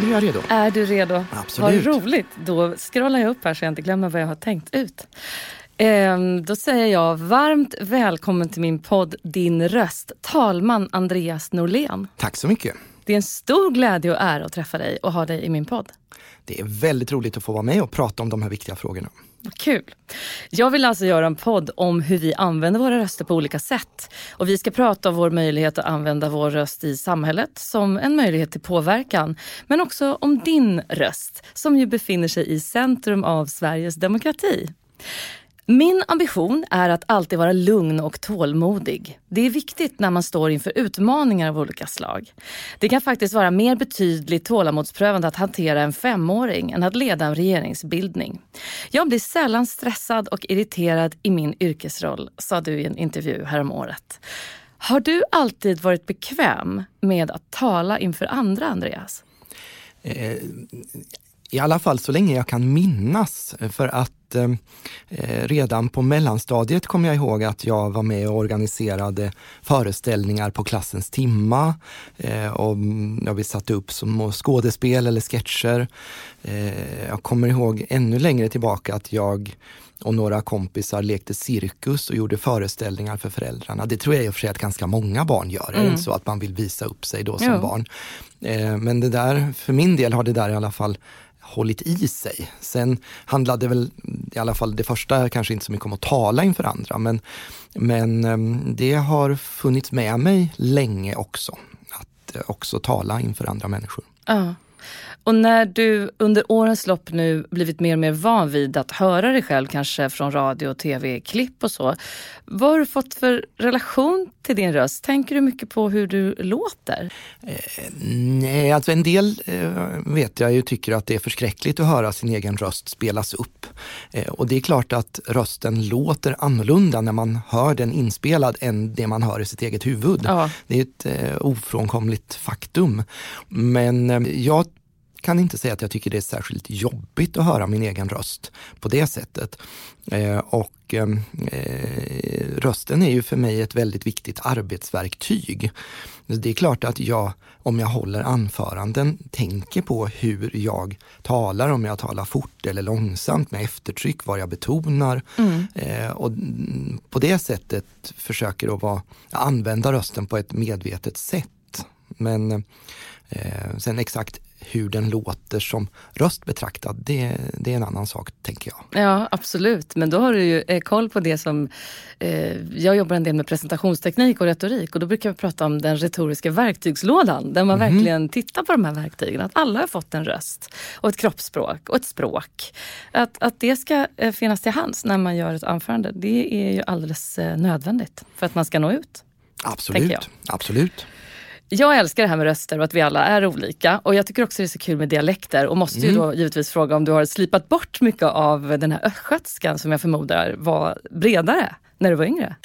Nu är jag redo. Är du redo? Absolut. Vad roligt. Då scrollar jag upp här så jag inte glömmer vad jag har tänkt ut. Ehm, då säger jag varmt välkommen till min podd Din röst, talman Andreas Norlén. Tack så mycket. Det är en stor glädje och ära att träffa dig och ha dig i min podd. Det är väldigt roligt att få vara med och prata om de här viktiga frågorna. Vad Kul! Jag vill alltså göra en podd om hur vi använder våra röster på olika sätt. Och vi ska prata om vår möjlighet att använda vår röst i samhället som en möjlighet till påverkan. Men också om din röst som ju befinner sig i centrum av Sveriges demokrati. Min ambition är att alltid vara lugn och tålmodig. Det är viktigt när man står inför utmaningar av olika slag. Det kan faktiskt vara mer betydligt tålamodsprövande att hantera en femåring än att leda en regeringsbildning. Jag blir sällan stressad och irriterad i min yrkesroll, sa du i en intervju häromåret. Har du alltid varit bekväm med att tala inför andra, Andreas? Eh, i alla fall så länge jag kan minnas. För att eh, redan på mellanstadiet kommer jag ihåg att jag var med och organiserade föreställningar på klassens timma. Eh, och ja, vi satte upp små skådespel eller sketcher. Eh, jag kommer ihåg ännu längre tillbaka att jag och några kompisar lekte cirkus och gjorde föreställningar för föräldrarna. Det tror jag i och för sig att ganska många barn gör, inte så att man vill visa upp sig då som Jo. barn. Eh, men det där, för min del har det där i alla fall hållit i sig. Sen handlade väl i alla fall det första kanske inte så mycket om att tala inför andra, men, men ehm, det har funnits med mig länge också. Att eh, också tala inför andra människor. Ja. Och när du under årens lopp nu blivit mer och mer van vid att höra dig själv kanske från radio och tv-klipp och så. Vad har du fått för relation till din röst? Tänker du mycket på hur du låter? Nej, alltså en del eh, vet jag ju tycker att det är förskräckligt att höra sin egen röst spelas upp. Eh, och det är klart att rösten låter annorlunda när man hör den inspelad än det man hör i sitt eget huvud. Ja. Det är ett eh, ofrånkomligt faktum. Men eh, jag kan inte säga att jag tycker det är särskilt jobbigt att höra min egen röst på det sättet. Eh, och eh, eh, rösten är ju för mig ett väldigt viktigt arbetsverktyg. Det är klart att jag, om jag håller anföranden, tänker på hur jag talar, om jag talar fort eller långsamt med eftertryck, vad jag betonar. Eh, och mm, på det sättet försöker att vara, använda rösten på ett medvetet sätt. Men eh, sen exakt hur den låter som röst betraktad, det, det är en annan sak tänker jag. Ja, absolut. Men då har du ju eh, koll på det som... Eh, jag jobbar en del med presentationsteknik och retorik och då brukar vi prata om den retoriska verktygslådan där man verkligen tittar på de här verktygen. Att alla har fått en röst och ett kroppsspråk och ett språk. Att, att det ska eh, finnas till hands när man gör ett anförande, det är ju alldeles eh, nödvändigt för att man ska nå ut. Absolut, jag. absolut. Jag älskar det här med röster och att vi alla är olika. Och jag tycker också det är så kul med dialekter. Och måste ju då givetvis fråga om du har slipat bort mycket av den här östgötskan som jag förmodar var bredare när du var yngre.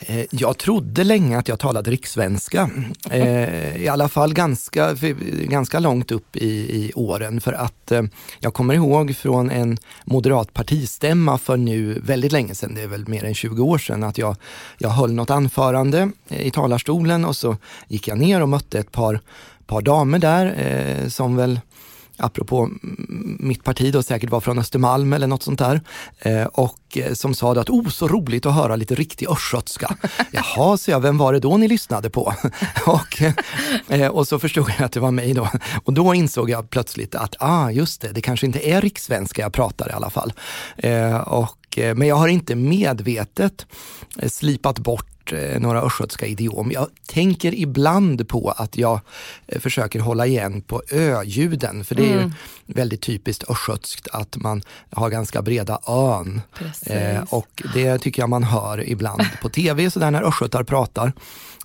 Eh, jag trodde länge att jag talade rikssvenska. Eh, I alla fall ganska, ganska långt upp i, i åren. För att eh, jag kommer ihåg från en moderat partistämma för nu väldigt länge sedan, det är väl mer än 20 år sedan, att jag, jag höll något anförande i talarstolen. Och så gick jag ner och mötte ett par, par damer där eh, som väl apropå mitt parti då säkert var från Östermalm eller något sånt där. Eh, och eh, som sa att oh så roligt att höra lite riktig östgötska. Jaha, så jag, vem var det då ni lyssnade på? och, eh, och så förstod jag att det var mig då. Och då insåg jag plötsligt att ah, just det, det kanske inte är rikssvenska jag pratar i alla fall. Och men jag har inte medvetet slipat bort Eh, några östgötska idiom. Jag tänker ibland på att jag eh, försöker hålla igen på ö-ljuden, för det är mm väldigt typiskt östgötskt att man har ganska breda ön. Eh, och det tycker jag man hör ibland på tv, så där när östgötar pratar.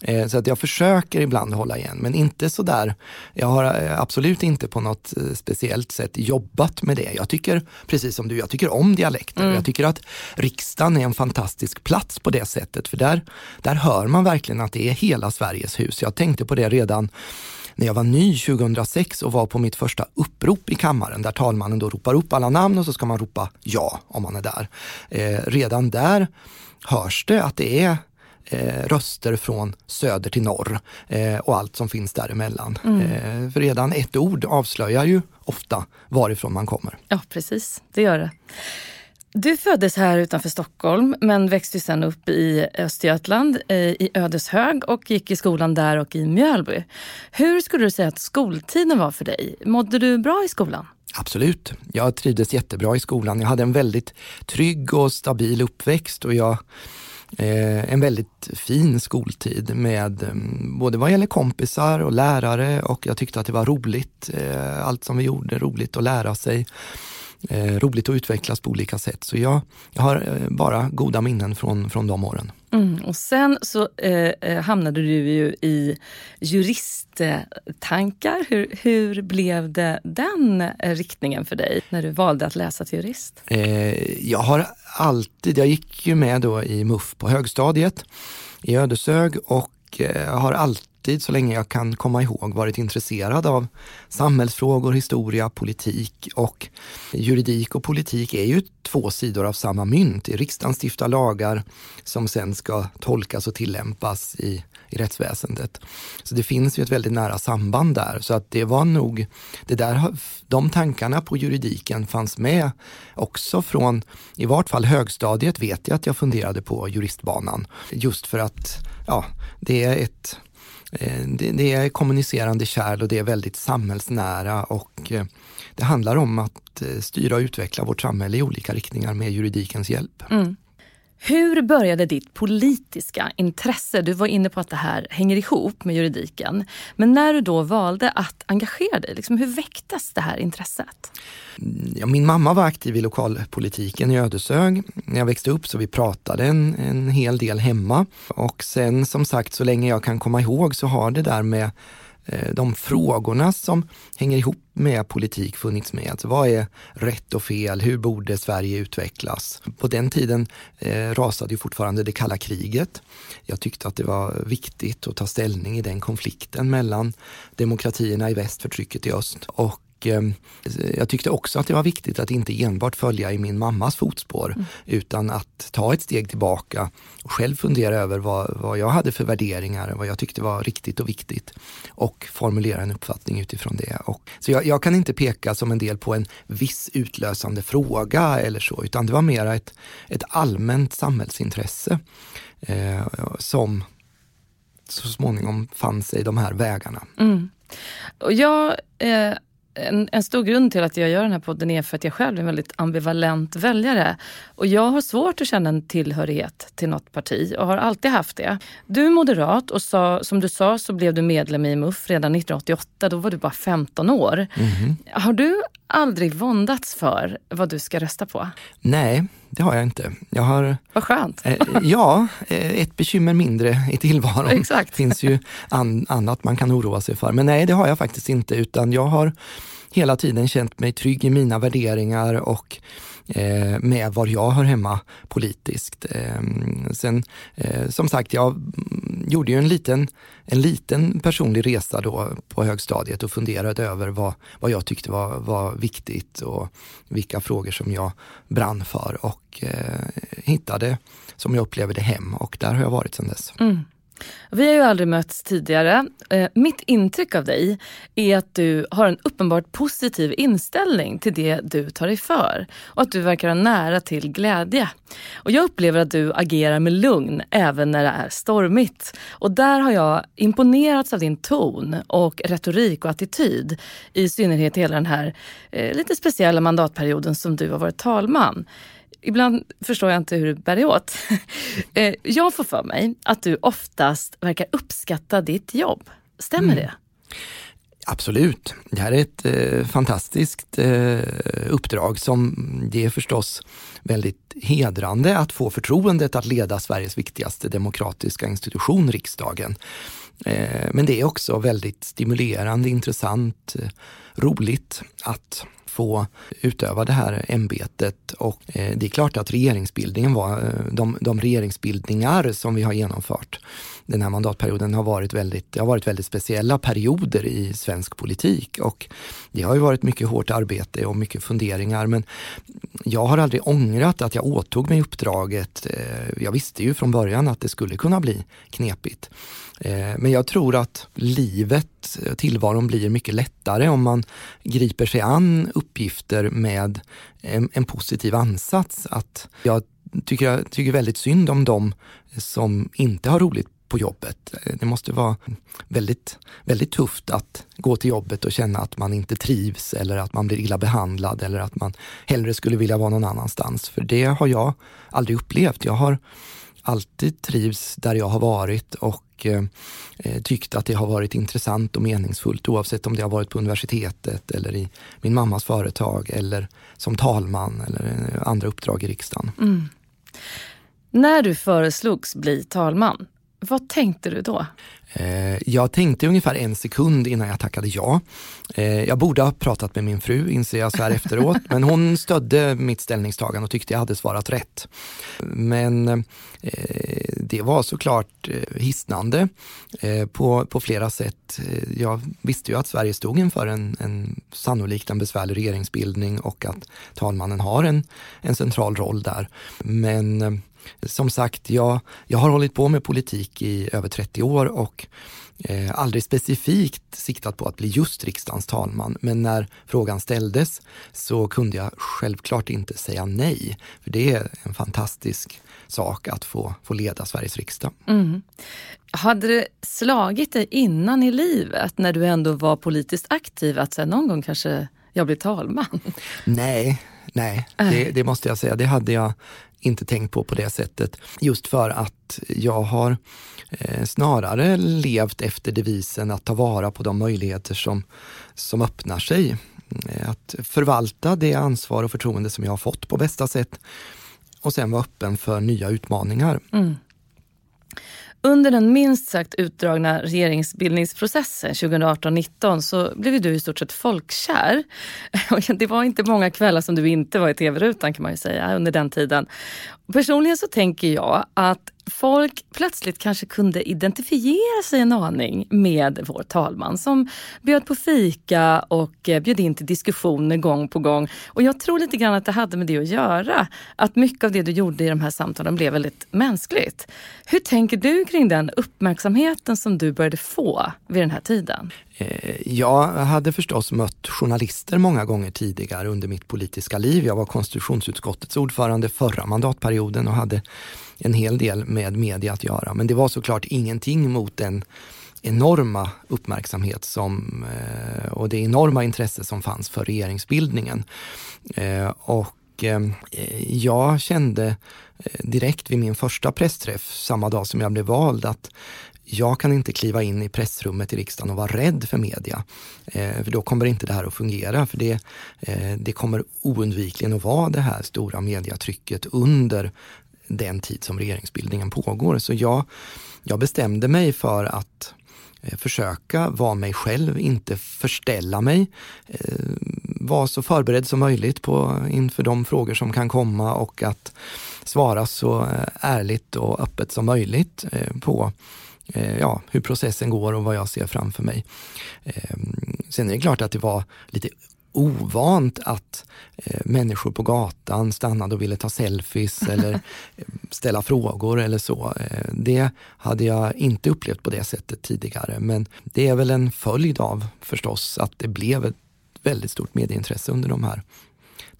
Eh, så att jag försöker ibland hålla igen, men inte sådär. Jag har eh, absolut inte på något eh, speciellt sätt jobbat med det. Jag tycker, precis som du, jag tycker om dialekter. Mm. Jag tycker att riksdagen är en fantastisk plats på det sättet, för där, där hör man verkligen att det är hela Sveriges hus. Jag tänkte på det redan när jag var ny 2006 och var på mitt första upprop i kammaren där talmannen då ropar upp alla namn och så ska man ropa ja om man är där. Eh, redan där hörs det att det är eh, röster från söder till norr eh, och allt som finns däremellan. Mm. Eh, för redan ett ord avslöjar ju ofta varifrån man kommer. Ja precis, det gör det. Du föddes här utanför Stockholm men växte sen upp i Östergötland, eh, i Ödeshög och gick i skolan där och i Mjölby. Hur skulle du säga att skoltiden var för dig? Mådde du bra i skolan? Absolut. Jag trivdes jättebra i skolan. Jag hade en väldigt trygg och stabil uppväxt och jag Eh, en väldigt fin skoltid med eh, både vad gäller kompisar och lärare och jag tyckte att det var roligt, eh, allt som vi gjorde, roligt att lära sig. Eh, roligt att utvecklas på olika sätt. Så jag, jag har bara goda minnen från, från de åren. Mm, och sen så eh, hamnade du ju i juristtankar. Hur, hur blev det den riktningen för dig när du valde att läsa till jurist? Eh, jag har alltid, jag gick ju med då i MUF på högstadiet i Ödeshög och eh, har alltid så länge jag kan komma ihåg varit intresserad av samhällsfrågor, historia, politik och juridik och politik är ju två sidor av samma mynt. I riksdagen stiftar lagar som sen ska tolkas och tillämpas i i rättsväsendet. Så det finns ju ett väldigt nära samband där. Så att det var nog, det där, de tankarna på juridiken fanns med också från, i vart fall högstadiet vet jag att jag funderade på juristbanan. Just för att ja, det är ett Eh, det, det, är kommunicerande kärl och det är väldigt samhällsnära och eh, det handlar om att eh, styra och utveckla vårt samhälle i olika riktningar med juridikens hjälp. Mm. Hur började ditt politiska intresse? Du var inne på att det här hänger ihop med juridiken. Men när du då valde att engagera dig, liksom, hur väcktes det här intresset? Mm, ja, min mamma var aktiv i lokalpolitiken i Ödeshög. När jag växte upp så vi pratade en, en hel del hemma. Och sen som sagt, så länge jag kan komma ihåg så har det där med Eh, de frågorna som hänger ihop med politik funnits med. Alltså vad är rätt och fel? Hur borde Sverige utvecklas? På den tiden eh, rasade ju fortfarande det kalla kriget. Jag tyckte att det var viktigt att ta ställning i den konflikten mellan demokratierna i väst, förtrycket i öst och Ehm, jag tyckte också att det var viktigt att inte enbart följa i min mammas fotspår mm. utan att ta ett steg tillbaka och själv fundera över vad, vad jag hade för värderingar, vad jag tyckte var riktigt och viktigt och formulera en uppfattning utifrån det. Och, så jag, jag kan inte peka som en del på en viss utlösande fråga eller så, utan det var mer ett, ett allmänt samhällsintresse eh, som så småningom fann sig de här vägarna. Mm. Och jag eh en, en, stor grund till att jag gör den här podden är för att jag själv är en väldigt ambivalent väljare. Och jag har svårt att känna en tillhörighet till något parti och har alltid haft det. Du är moderat och sa, som du sa så blev du medlem i MUF redan 1988. Då var du bara 15 år. Mm. Har du aldrig våndats för vad du ska rösta på? Nej, det har jag inte. Jag har, Vad skönt! Eh, ja, eh, ett bekymmer mindre i tillvaron. Exakt. Det finns ju an, annat man kan oroa sig för. Men nej, det har jag faktiskt inte utan jag har hela tiden känt mig trygg i mina värderingar och Eh, med var jag hör hemma politiskt. Eh, sen eh, som sagt, jag gjorde ju en liten, en liten personlig resa då på högstadiet och funderade över vad, vad jag tyckte var, var viktigt och vilka frågor som jag brann för och eh, hittade, som jag upplevde hem och där har jag varit sedan dess. Mm. Vi har ju aldrig mötts tidigare. Eh, mitt intryck av dig är att du har en uppenbart positiv inställning till det du tar dig för och att du verkar ha nära till glädje. Och jag upplever att du agerar med lugn även när det är stormigt. Och där har jag imponerats av din ton och retorik och attityd. I synnerhet hela den här eh, lite speciella mandatperioden som du har varit talman ibland förstår jag inte hur du bär dig åt. Eh, jag får för mig att du oftast verkar uppskatta ditt jobb. Stämmer mm. det? Absolut. Det här är ett eh, fantastiskt eh, uppdrag som det är förstås väldigt hedrande att få förtroendet att leda Sveriges viktigaste demokratiska institution, riksdagen. Eh, men det är också väldigt stimulerande, intressant, eh, roligt att få utöva det här ämbetet. Och eh, det är klart att regeringsbildningen var, de, de regeringsbildningar som vi har genomfört den här mandatperioden har varit väldigt, det har varit väldigt speciella perioder i svensk politik och det har ju varit mycket hårt arbete och mycket funderingar men jag har aldrig ångrat att jag åtog mig uppdraget. Eh, jag visste ju från början att det skulle kunna bli knepigt. Eh, men jag tror att livet, eh, tillvaron blir mycket lättare om man griper sig an uppgifter med en, en positiv ansats. Att jag tycker, jag tycker väldigt synd om dem som inte har roligt på jobbet. Eh, det måste vara väldigt, väldigt tufft att gå till jobbet och känna att man inte trivs eller att man blir illa behandlad eller att man hellre skulle vilja vara någon annanstans. För det har jag aldrig upplevt. Jag har alltid trivs där jag har varit och eh, eh, tyckt att det har varit intressant och meningsfullt oavsett om det har varit på universitetet eller i min mammas företag eller som talman eller eh, andra uppdrag i riksdagen. Mm. När du föreslogs bli talman, vad tänkte du då? Eh, jag tänkte ungefär en sekund innan jag tackade ja. Eh, jag borde ha pratat med min fru, inser jag så här efteråt, men hon stödde mitt ställningstagande och tyckte jag hade svarat rätt. Men eh, det var såklart hisnande på, på flera sätt. Jag visste ju att Sverige stod inför en, en sannolikt en besvärlig regeringsbildning och att talmannen har en, en central roll där. Men som sagt, jag, jag har hållit på med politik i över 30 år och eh, aldrig specifikt siktat på att bli just riksdagens talman. Men när frågan ställdes så kunde jag självklart inte säga nej. För det är en fantastisk sak att få, få leda Sveriges riksdag. Mm. Hade det slagit dig innan i livet, när du ändå var politiskt aktiv, att säga, någon gång kanske jag blir talman? Nej, nej, det, det, måste jag säga. Det hade jag inte tänkt på på det sättet. Just för att jag har eh, snarare levt efter devisen att ta vara på de möjligheter som, som öppnar sig. Eh, att förvalta det ansvar och förtroende som jag har fått på bästa sätt och sen vara öppen för nya utmaningar. Mm. Under den minst sagt utdragna regeringsbildningsprocessen 2018-19 så blev du i stort sett folkkär. Det var inte många kvällar som du inte var i tv-rutan kan man ju säga under den tiden. Personligen så tänker jag att folk plötsligt kanske kunde identifiera sig en aning med vår talman som bjöd på fika och eh, bjöd in till diskussioner gång på gång. Och jag tror lite grann att det hade med det att göra. Att mycket av det du gjorde i de här samtalen blev väldigt mänskligt. Hur tänker du kring den uppmärksamheten som du började få vid den här tiden? Eh, jag hade förstås mött journalister många gånger tidigare under mitt politiska liv. Jag var konstitutionsutskottets ordförande förra mandatperioden och hade en hel del med media att göra. Men det var såklart ingenting mot den enorma uppmärksamhet som, eh, och det enorma intresse som fanns för regeringsbildningen. Eh, och jag kände direkt vid min första pressträff samma dag som jag blev vald att jag kan inte kliva in i pressrummet i riksdagen och vara rädd för media. Eh, för då kommer inte det här att fungera. För det, eh, det kommer oundvikligen att vara det här stora mediatrycket under den tid som regeringsbildningen pågår. Så jag, jag bestämde mig för att eh, försöka vara mig själv, inte förställa mig. Eh, vara så förberedd som möjligt på, inför de frågor som kan komma och att svara så eh, ärligt och öppet som möjligt eh, på ja, hur processen går och vad jag ser framför mig. Ehm, sen är det klart att det var lite ovant att eh, människor på gatan stannade och ville ta selfies eller ställa frågor eller så. Eh, det hade jag inte upplevt på det sättet tidigare men det är väl en följd av förstås att det blev ett väldigt stort medieintresse under de här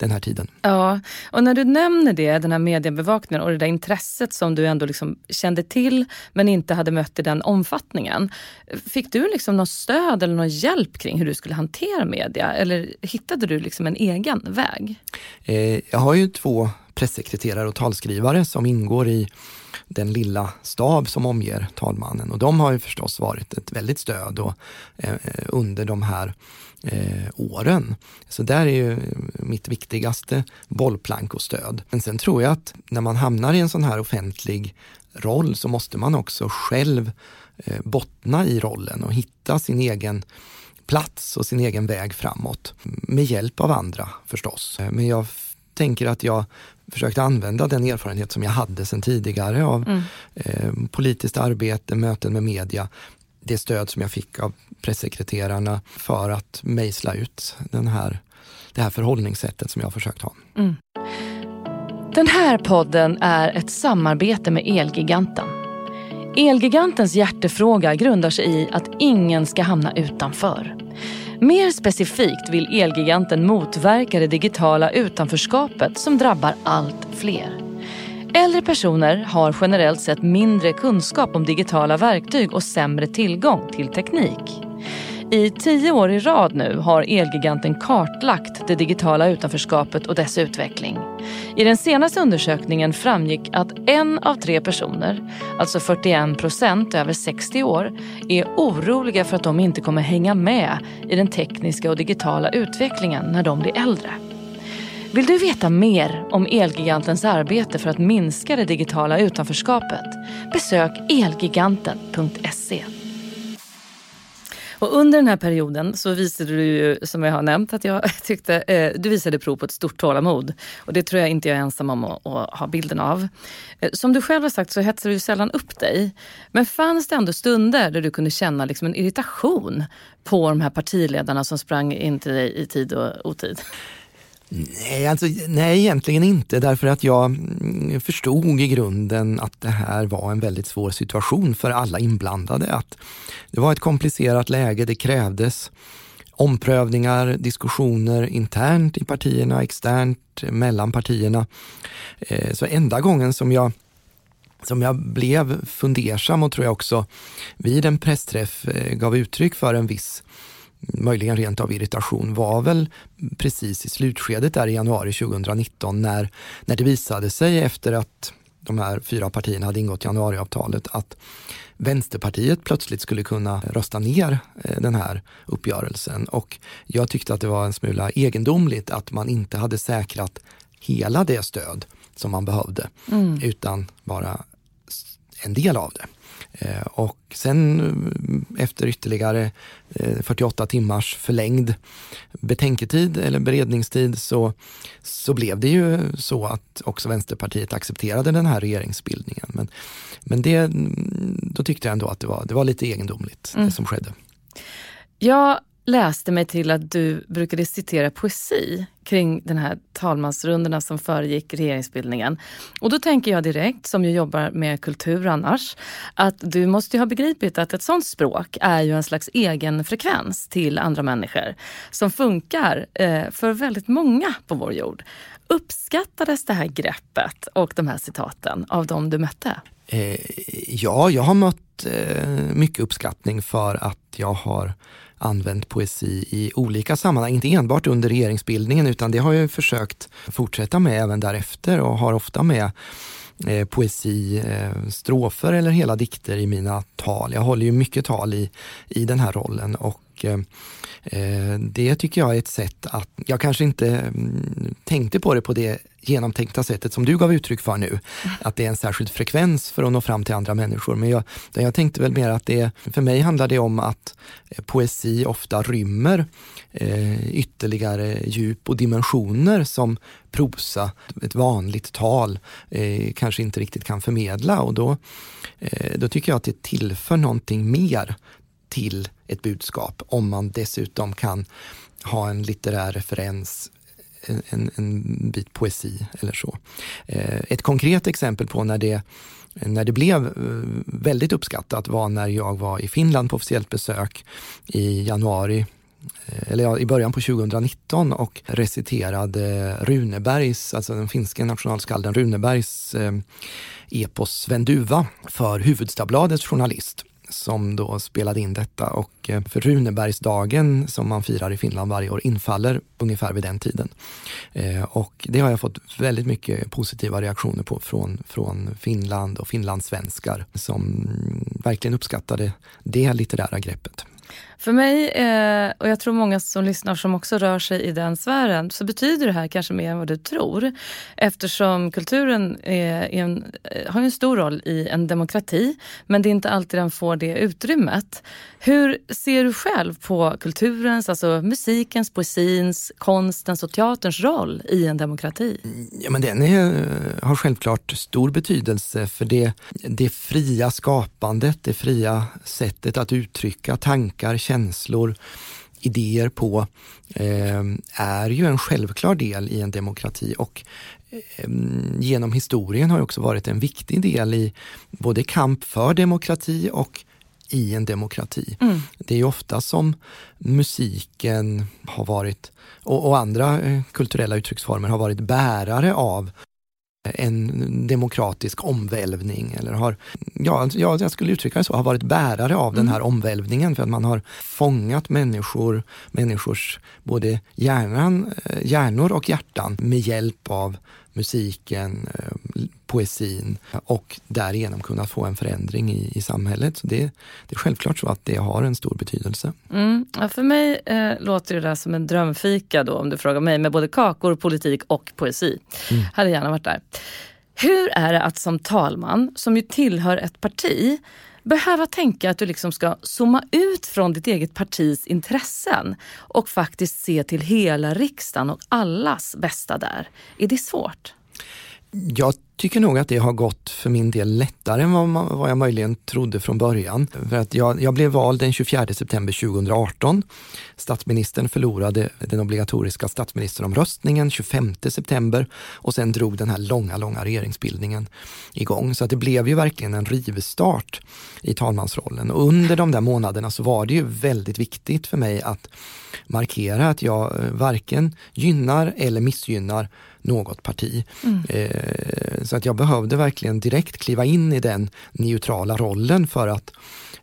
den här tiden. Ja, och när du nämner det, den här mediebevakningen och det där intresset som du ändå liksom kände till men inte hade mött i den omfattningen. Fick du liksom något stöd eller någon hjälp kring hur du skulle hantera media eller hittade du liksom en egen väg? Eh, jag har ju två pressekreterare och talskrivare som ingår i den lilla stab som omger talmannen. Och de har ju förstås varit ett väldigt stöd och, eh, eh, under de här eh, åren. Så där är ju mitt viktigaste bollplank och stöd. Men sen tror jag att när man hamnar i en sån här offentlig roll så måste man också själv eh, bottna i rollen och hitta sin egen plats och sin egen väg framåt. Med hjälp av andra förstås. Men jag tänker att jag försökte använda den erfarenhet som jag hade sedan tidigare av mm. eh, politiskt arbete, möten med media, det stöd som jag fick av pressekreterarna för att mejsla ut den här, det här förhållningssättet som jag har försökt ha. Mm. Den här podden är ett samarbete med Elgiganten. Elgigantens hjärtefråga grundar sig i att ingen ska hamna utanför. Mer specifikt vill Elgiganten motverka det digitala utanförskapet som drabbar allt fler. Äldre personer har generellt sett mindre kunskap om digitala verktyg och sämre tillgång till teknik. I tio år i rad nu har Elgiganten kartlagt det digitala utanförskapet och dess utveckling. I den senaste undersökningen framgick att en av tre personer, alltså 41 procent över 60 år, är oroliga för att de inte kommer hänga med i den tekniska och digitala utvecklingen när de blir äldre. Vill du veta mer om Elgigantens arbete för att minska det digitala utanförskapet? Besök elgiganten.se. Och under den här perioden så visade du ju, som jag har nämnt, att jag tyckte, eh, du visade prov på ett stort tålamod. Och det tror jag inte jag är ensam om att, att ha bilden av. Eh, som du själv har sagt så hetsar du sällan upp dig. Men fanns det ändå stunder där du kunde känna liksom en irritation på de här partiledarna som sprang in till dig i tid och otid? Nej, alltså, nej, egentligen inte därför att jag mm, förstod i grunden att det här var en väldigt svår situation för alla inblandade. Att det var ett komplicerat läge, det krävdes omprövningar, diskussioner internt i partierna, externt mellan partierna. Eh, så enda gången som jag som jag blev fundersam och tror jag också vid en pressträff eh, gav uttryck för en viss möjligen rent av irritation var väl precis i slutskedet där i januari 2019 när, när det visade sig efter att de här fyra partierna hade ingått januariavtalet att Vänsterpartiet plötsligt skulle kunna rösta ner eh, den här uppgörelsen. Och jag tyckte att det var en smula egendomligt att man inte hade säkrat hela det stöd som man behövde, mm. utan bara en del av det. Eh, och sen eh, efter ytterligare 48 eh, timmars förlängd betänketid eller beredningstid så, så blev det ju så att också Vänsterpartiet accepterade den här regeringsbildningen. Men, men det, då tyckte jag ändå att det var, det var lite egendomligt mm. det som skedde. Ja, läste mig till att du brukade citera poesi kring den här talmansrundorna som föregick regeringsbildningen. Och då tänker jag direkt, som ju jobbar med kultur annars, att du måste ju ha begripit att ett sånt språk är ju en slags egen frekvens till andra människor som funkar eh, för väldigt många på vår jord. Uppskattades det här greppet och de här citaten av de du mötte? Eh, ja, jag har mött eh, mycket uppskattning för att jag har använt poesi i olika sammanhang, inte enbart under regeringsbildningen utan det har jag försökt fortsätta med även därefter och har ofta med eh, poesi, eh, strofer eller hela dikter i mina tal. Jag håller ju mycket tal i, i den här rollen och eh, Eh, det tycker jag är ett sätt att, jag kanske inte mm, tänkte på det på det genomtänkta sättet som du gav uttryck för nu, att det är en särskild frekvens för att nå fram till andra människor. Men jag, jag tänkte väl mer att det, för mig handlar det om att eh, poesi ofta rymmer eh, ytterligare djup och dimensioner som prosa, ett vanligt tal, eh, kanske inte riktigt kan förmedla och då, eh, då tycker jag att det tillför någonting mer till ett budskap om man dessutom kan ha en litterär referens en, en bit poesi eller så. Eh, ett konkret exempel på när det, när det blev eh, väldigt uppskattat var när jag var i Finland på officiellt besök i januari eh, eller i början på 2019 och reciterade Runebergs, alltså den finska nationalskalden Runebergs epos Svenduva för Hufvudstadsbladets journalist som då spelade in detta och eh, för Runebergsdagen som man firar i Finland varje år infaller ungefär vid den tiden. Eh, och det har jag fått väldigt mycket positiva reaktioner på från, från Finland och finlandssvenskar som verkligen uppskattade det litterära greppet. För mig, eh, och jag tror många som lyssnar som också rör sig i den sfären, så betyder det här kanske mer än vad du tror. Eftersom kulturen är, en, eh, har en stor roll i en demokrati, men det är inte alltid den får det utrymmet. Hur ser du själv på kulturens, alltså musikens, poesins, konstens och teaterns roll i en demokrati? Ja, men den är, har självklart stor betydelse för det, det fria skapandet, det fria sättet att uttrycka tankar, känslor, idéer på eh, är ju en självklar del i en demokrati och eh, genom historien har också varit en viktig del i både kamp för demokrati och i en demokrati. Mm. Det är ofta som musiken har varit, och, och andra eh, kulturella uttrycksformer har varit bärare av en demokratisk omvälvning eller har, ja, jag skulle uttrycka det så, har varit bärare av mm. den här omvälvningen för att man har fångat människor, människors både hjärnan, eh, hjärnor och hjärtan med hjälp av musiken, eh, poesin och därigenom kunna få en förändring i, i samhället. Så det, det är självklart så att det har en stor betydelse. Mm. Ja, för mig eh, låter det där som en drömfika då om du frågar mig med både kakor, politik och poesi. Mm. Hade gärna varit där. Hur är det att som talman, som ju tillhör ett parti, behöva tänka att du liksom ska zooma ut från ditt eget partis intressen och faktiskt se till hela riksdagen och allas bästa där. Är det svårt? Jag tycker nog att det har gått för min del lättare än vad, man, vad jag möjligen trodde från början. För att jag, jag, blev vald den 24 september 2018. Statsministern förlorade den obligatoriska statsministeromröstningen 25 september och sen drog den här långa, långa regeringsbildningen igång. Så att det blev ju verkligen en rivstart i talmansrollen. Och under de där månaderna så var det ju väldigt viktigt för mig att markera att jag eh, varken gynnar eller missgynnar något parti. Mm. Eh, så att jag behövde verkligen direkt kliva in i den neutrala rollen för att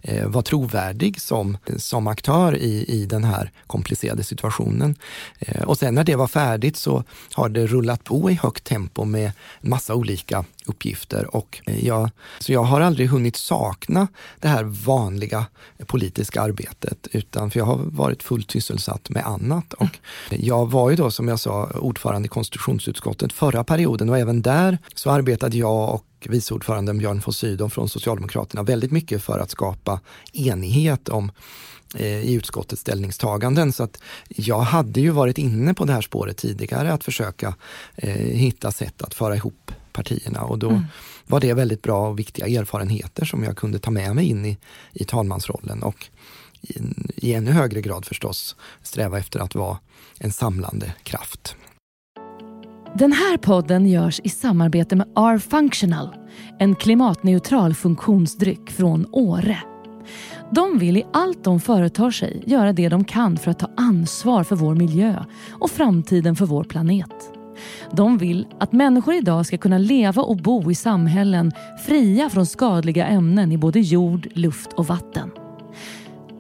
eh, vara trovärdig som, som aktör i, i den här komplicerade situationen. Eh, och sen när det var färdigt så har det rullat på i högt tempo med massa olika uppgifter och eh, jag, så jag har aldrig hunnit sakna det här vanliga politiska arbetet utan för jag har varit fullt sysselsatt med annat. Och jag var ju då som jag sa ordförande i konstitutionsutskottet förra perioden och även där så arbetade jag och vice ordföranden Björn von Sydow från Socialdemokraterna väldigt mycket för att skapa enighet om eh, i utskottets ställningstaganden. Så att jag hade ju varit inne på det här spåret tidigare, att försöka eh, hitta sätt att föra ihop partierna och då mm. var det väldigt bra och viktiga erfarenheter som jag kunde ta med mig in i, i talmansrollen och i, i ännu högre grad förstås sträva efter att vara en samlande kraft. Den här podden görs i samarbete med R-Functional, en klimatneutral funktionsdryck från Åre. De vill i allt de företar sig göra det de kan för att ta ansvar för vår miljö och framtiden för vår planet. De vill att människor idag ska kunna leva och bo i samhällen fria från skadliga ämnen i både jord, luft och vatten.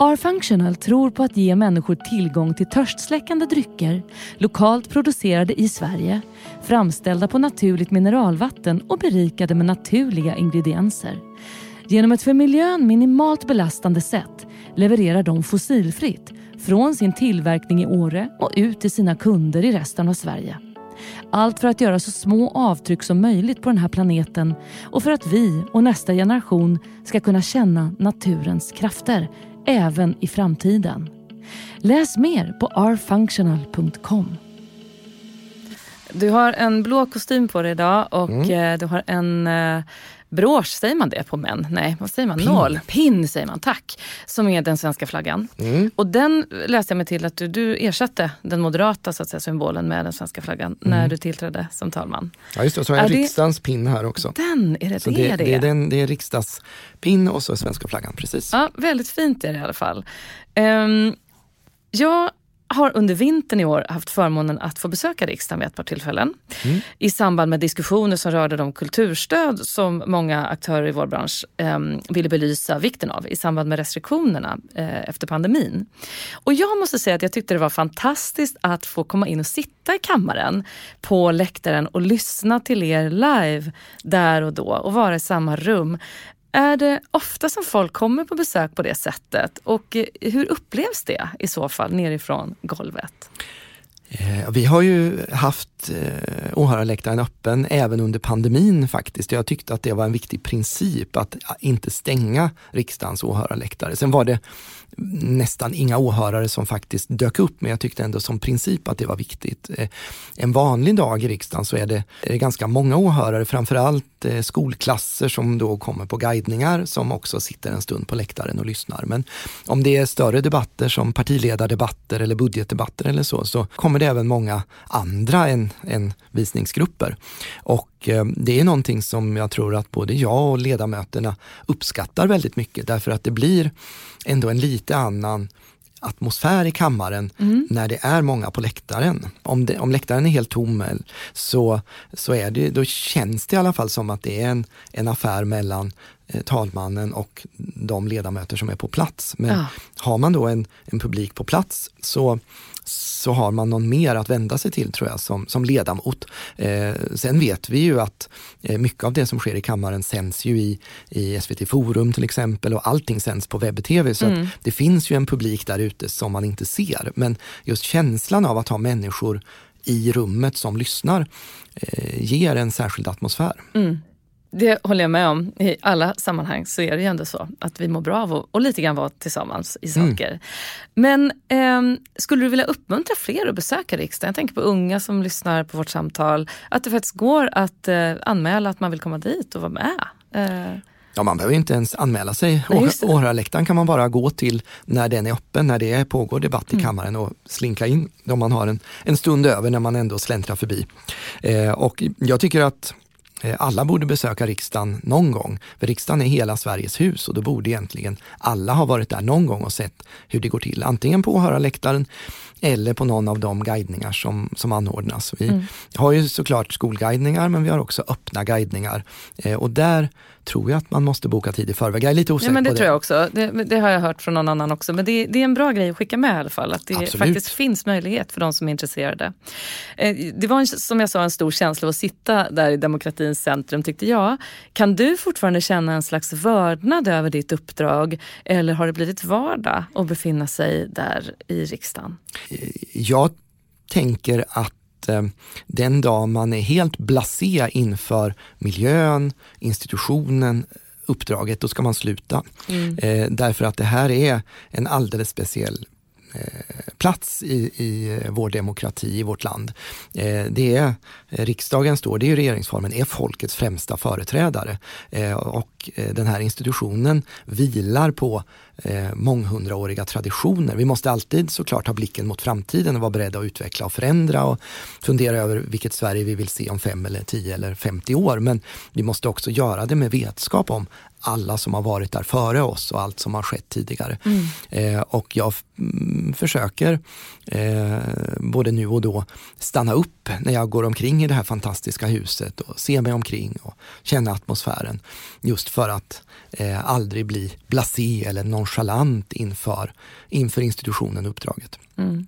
R-Functional tror på att ge människor tillgång till törstsläckande drycker lokalt producerade i Sverige, framställda på naturligt mineralvatten och berikade med naturliga ingredienser. Genom ett för miljön minimalt belastande sätt levererar de fossilfritt från sin tillverkning i Åre och ut till sina kunder i resten av Sverige. Allt för att göra så små avtryck som möjligt på den här planeten och för att vi och nästa generation ska kunna känna naturens krafter även i framtiden. Läs mer på rfunctional.com. Du har en blå kostym på dig idag och mm. Eh, du har en eh, brosch, säger man det på män? Nej, vad säger man? Pin. Nål. Pin säger man, tack. Som är den svenska flaggan. Mm. Och den läste jag mig till att du, du ersatte den moderata så att säga, symbolen med den svenska flaggan mm. när du tillträdde som talman. Ja just det, så har jag är riksdagens det... pin här också. Den, är det så det, det, det är? Den, det är riksdagspin och så svenska flaggan, precis. Ja, väldigt fint är det i alla fall. Um, jag har under vintern i år haft förmånen att få besöka riksdagen vid ett par tillfällen. Mm. I samband med diskussioner som rörde de kulturstöd som många aktörer i vår bransch eh, ville belysa vikten av i samband med restriktionerna eh, efter pandemin. Och jag måste säga att jag tyckte det var fantastiskt att få komma in och sitta i kammaren på läktaren och lyssna till er live där och då och vara i samma rum. Är det ofta som folk kommer på besök på det sättet och eh, hur upplevs det i så fall nerifrån golvet? Eh, vi har ju haft eh, åhörarläktaren öppen även under pandemin faktiskt. Jag tyckte att det var en viktig princip att inte stänga riksdagens åhörarläktare. Sen var det nästan inga åhörare som faktiskt dök upp, men jag tyckte ändå som princip att det var viktigt. Eh, en vanlig dag i riksdagen så är det, är det ganska många åhörare, framförallt eh, skolklasser som då kommer på guidningar som också sitter en stund på läktaren och lyssnar. Men om det är större debatter som partiledardebatter eller budgetdebatter eller så, så kommer det även många andra än, än visningsgrupper. Och det är någonting som jag tror att både jag och ledamöterna uppskattar väldigt mycket därför att det blir ändå en lite annan atmosfär i kammaren mm. när det är många på läktaren. Om, det, om läktaren är helt tom så, så är det, då känns det i alla fall som att det är en, en affär mellan eh, talmannen och de ledamöter som är på plats. Men ja. har man då en, en publik på plats så så har man någon mer att vända sig till tror jag som, som ledamot. Eh, sen vet vi ju att eh, mycket av det som sker i kammaren sänds ju i, i SVT Forum till exempel och allting sänds på webb-tv så mm. det finns ju en publik där ute som man inte ser. Men just känslan av att ha människor i rummet som lyssnar eh, ger en särskild atmosfär. Mm. Det håller jag med om. I alla sammanhang så är det ju ändå så att vi mår bra av att och lite grann vara tillsammans i mm. saker. Mm. Men eh, skulle du vilja uppmuntra fler att besöka riksdagen? Jag tänker på unga som lyssnar på vårt samtal. Att det faktiskt går att eh, anmäla att man vill komma dit och vara med. Eh. Ja, man behöver inte ens anmäla sig. Åhörarläktaren kan man bara gå till när den är öppen, när det pågår debatt i mm. kammaren och slinka in om man har en, en stund över när man ändå släntrar förbi. Eh, och jag tycker att alla borde besöka riksdagen någon gång. För riksdagen är hela Sveriges hus och då borde egentligen alla ha varit där någon gång och sett hur det går till. Antingen på åhörarläktaren eller på någon av de guidningar som, som anordnas. Vi mm. har ju såklart skolguidningar men vi har också öppna guidningar. Eh, och där tror jag att man måste boka tid i förväg. Jag är lite osäker ja, men det på det. tror jag också. Det, det, har jag hört från någon annan också. Men det, det, är en bra grej att skicka med i alla fall. Att det Absolut. faktiskt finns möjlighet för de som är intresserade. Eh, det var en, som jag sa en stor känsla att sitta där i demokratins centrum tyckte jag. Kan du fortfarande känna en slags vördnad över ditt uppdrag? Eller har det blivit vardag att befinna sig där i riksdagen? Jag tänker att Eh, den dag man är helt blasé inför miljön, institutionen, uppdraget, då ska man sluta. Mm. Eh, därför att det här är en alldeles speciell Eh, plats i, i vår demokrati i vårt land. Eh, det är, riksdagen står, det är regeringsformen, är folkets främsta företrädare. Eh, och den här institutionen vilar på månghundraåriga traditioner. Vi måste alltid såklart ha blicken mot framtiden och vara beredda att utveckla och förändra och fundera över vilket Sverige vi vill se om fem eller tio eller 50 år. Men vi måste också göra det med vetskap om alla som har varit där före oss och allt som har skett tidigare. Mm. Eh, och jag mm, försöker eh, både nu och då stanna upp när jag går omkring i det här fantastiska huset och se mig omkring och känna atmosfären. Just för att eh, aldrig bli blasé eller nonchalant inför, inför institutionen och uppdraget. Mm.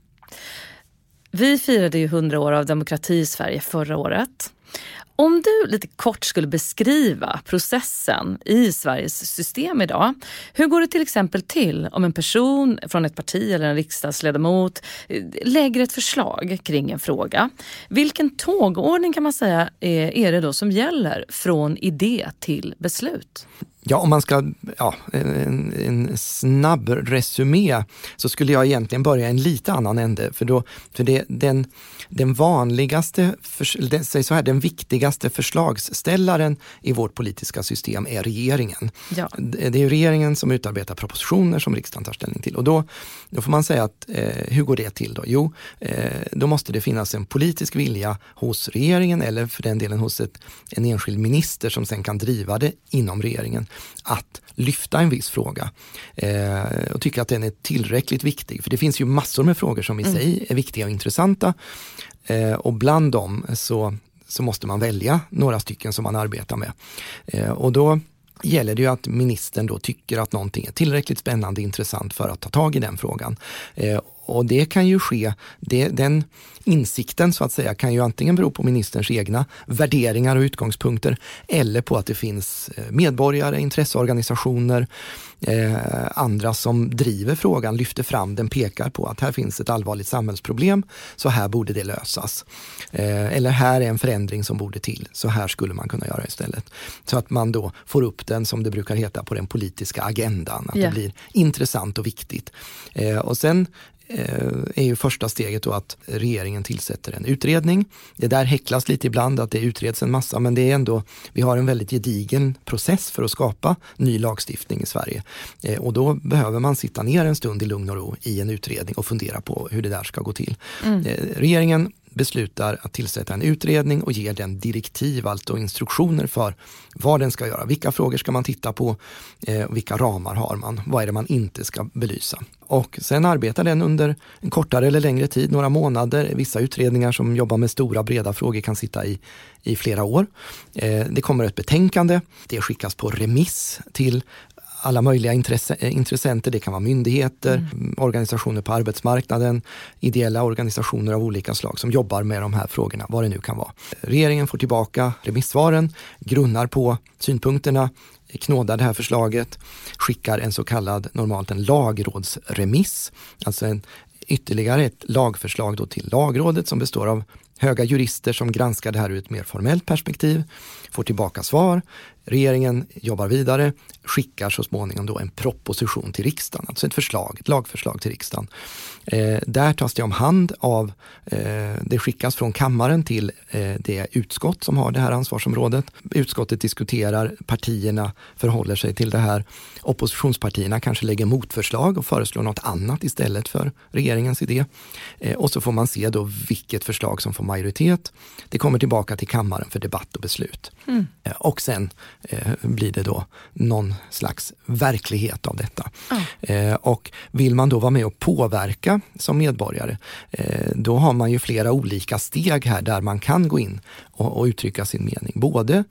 Vi firade ju 100 år av demokrati i Sverige förra året. Om du lite kort skulle beskriva processen i Sveriges system idag. Hur går det till exempel till om en person från ett parti eller en riksdagsledamot eh, lägger ett förslag kring en fråga? Vilken tågordning kan man säga är det då som gäller från idé till beslut? Ja, om man ska, ja, en, en, snabb resumé så skulle jag egentligen börja en lite annan ände. För, då, för det, den, den vanligaste, säg så här, den viktigaste viktigaste förslagsställaren i vårt politiska system är regeringen. Ja. Det är regeringen som utarbetar propositioner som riksdagen tar ställning till. Och då, då får man säga att eh, hur går det till då? Jo, eh, då måste det finnas en politisk vilja hos regeringen eller för den delen hos ett, en enskild minister som sen kan driva det inom regeringen att lyfta en viss fråga eh, och tycka att den är tillräckligt viktig. För det finns ju massor med frågor som i mm. sig är viktiga och intressanta eh, och bland dem så, så måste man välja några stycken som man arbetar med. Eh, och då gäller det ju att ministern då tycker att någonting är tillräckligt spännande och intressant för att ta tag i den frågan. Eh, och det kan ju ske, det, den insikten så att säga kan ju antingen bero på ministerns egna värderingar och utgångspunkter eller på att det finns eh, medborgare, intresseorganisationer, eh, andra som driver frågan, lyfter fram den, pekar på att här finns ett allvarligt samhällsproblem, så här borde det lösas. Eh, eller här är en förändring som borde till, så här skulle man kunna göra istället. Så att man då får upp den, som det brukar heta, på den politiska agendan, att yeah. det blir intressant och viktigt. Eh, och sen är ju första steget då att regeringen tillsätter en utredning. Det där häcklas lite ibland att det utreds en massa men det är ändå, vi har en väldigt gedigen process för att skapa ny lagstiftning i Sverige. Eh, och då behöver man sitta ner en stund i lugn och ro i en utredning och fundera på hur det där ska gå till. Mm. Eh, regeringen beslutar att tillsätta en utredning och ger den direktiv, alltså instruktioner för vad den ska göra. Vilka frågor ska man titta på? Eh, vilka ramar har man? Vad är det man inte ska belysa? Och sen arbetar den under en kortare eller längre tid, några månader. Vissa utredningar som jobbar med stora breda frågor kan sitta i, i flera år. Eh, det kommer ett betänkande, det skickas på remiss till alla möjliga eh, intressenter. Det kan vara myndigheter, mm. organisationer på arbetsmarknaden, ideella organisationer av olika slag som jobbar med de här frågorna, vad det nu kan vara. Regeringen får tillbaka remissvaren, grunnar på synpunkterna, knådar det här förslaget, skickar en så kallad, normalt en lagrådsremiss, alltså en, ytterligare ett lagförslag då till lagrådet som består av höga jurister som granskar det här ur ett mer formellt perspektiv, får tillbaka svar, Regeringen jobbar vidare, skickar så småningom då en proposition till riksdagen, alltså ett förslag, ett lagförslag till riksdagen. Eh, där tas det om hand av, eh, det skickas från kammaren till eh, det utskott som har det här ansvarsområdet. Utskottet diskuterar, partierna förhåller sig till det här. Oppositionspartierna kanske lägger motförslag och föreslår något annat istället för regeringens idé. Eh, och så får man se då vilket förslag som får majoritet. Det kommer tillbaka till kammaren för debatt och beslut. Mm. Eh, och sen eh, blir det då någon slags verklighet av detta. Mm. Och vill man då vara med och påverka som medborgare, eh, då har man ju flera olika steg här där man kan gå in och, och uttrycka sin mening. Både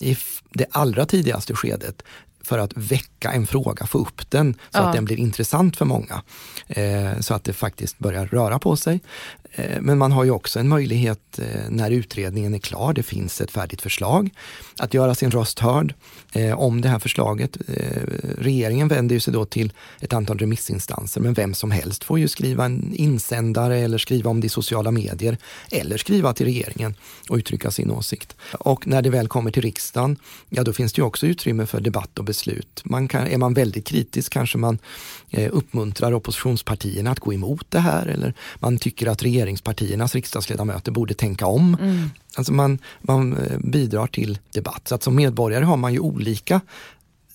i det allra tidigaste skedet för att väcka en fråga, få upp den så ja. att den blir intressant för många. Eh, så att det faktiskt börjar röra på sig. Eh, men man har ju också en möjlighet eh, när utredningen är klar, det finns ett färdigt förslag, att göra sin röst hörd eh, om det här förslaget. Regeringen vänder sig då till ett antal remissinstanser, men vem som helst får ju skriva en insändare eller skriva om det i sociala medier eller skriva till regeringen och uttrycka sin åsikt. Och när det väl kommer till riksdagen, ja då finns det ju också utrymme för debatt och beslut. Man kan, är man väldigt kritisk kanske man uppmuntrar oppositionspartierna att gå emot det här eller man tycker att regeringen regeringspartiernas riksdagsledamöter borde tänka om. Mm. Alltså man, man eh, bidrar till debatt. Så att som medborgare har man ju olika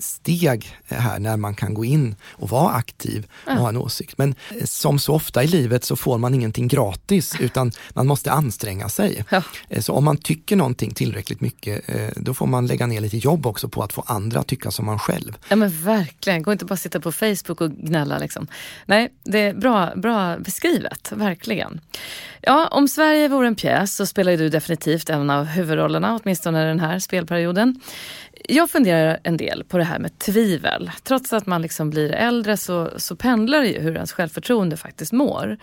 steg här när man kan gå in och vara aktiv och ja. ha en åsikt. Men eh, som så ofta i livet så får man ingenting gratis utan man måste anstränga sig. Ja. Eh, så om man tycker någonting tillräckligt mycket eh, då får man lägga ner lite jobb också på att få andra att tycka som man själv. Ja men verkligen, gå inte bara sitta på Facebook och gnälla. Liksom. Nej, det är bra, bra beskrivet, verkligen. Ja, om Sverige vore en pjäs så spelar du definitivt en av huvudrollerna, åtminstone den här spelperioden. Jag funderar en del på det här med tvivel. Trots att man liksom blir äldre så, så pendlar det ju hur ens självförtroende faktiskt mår.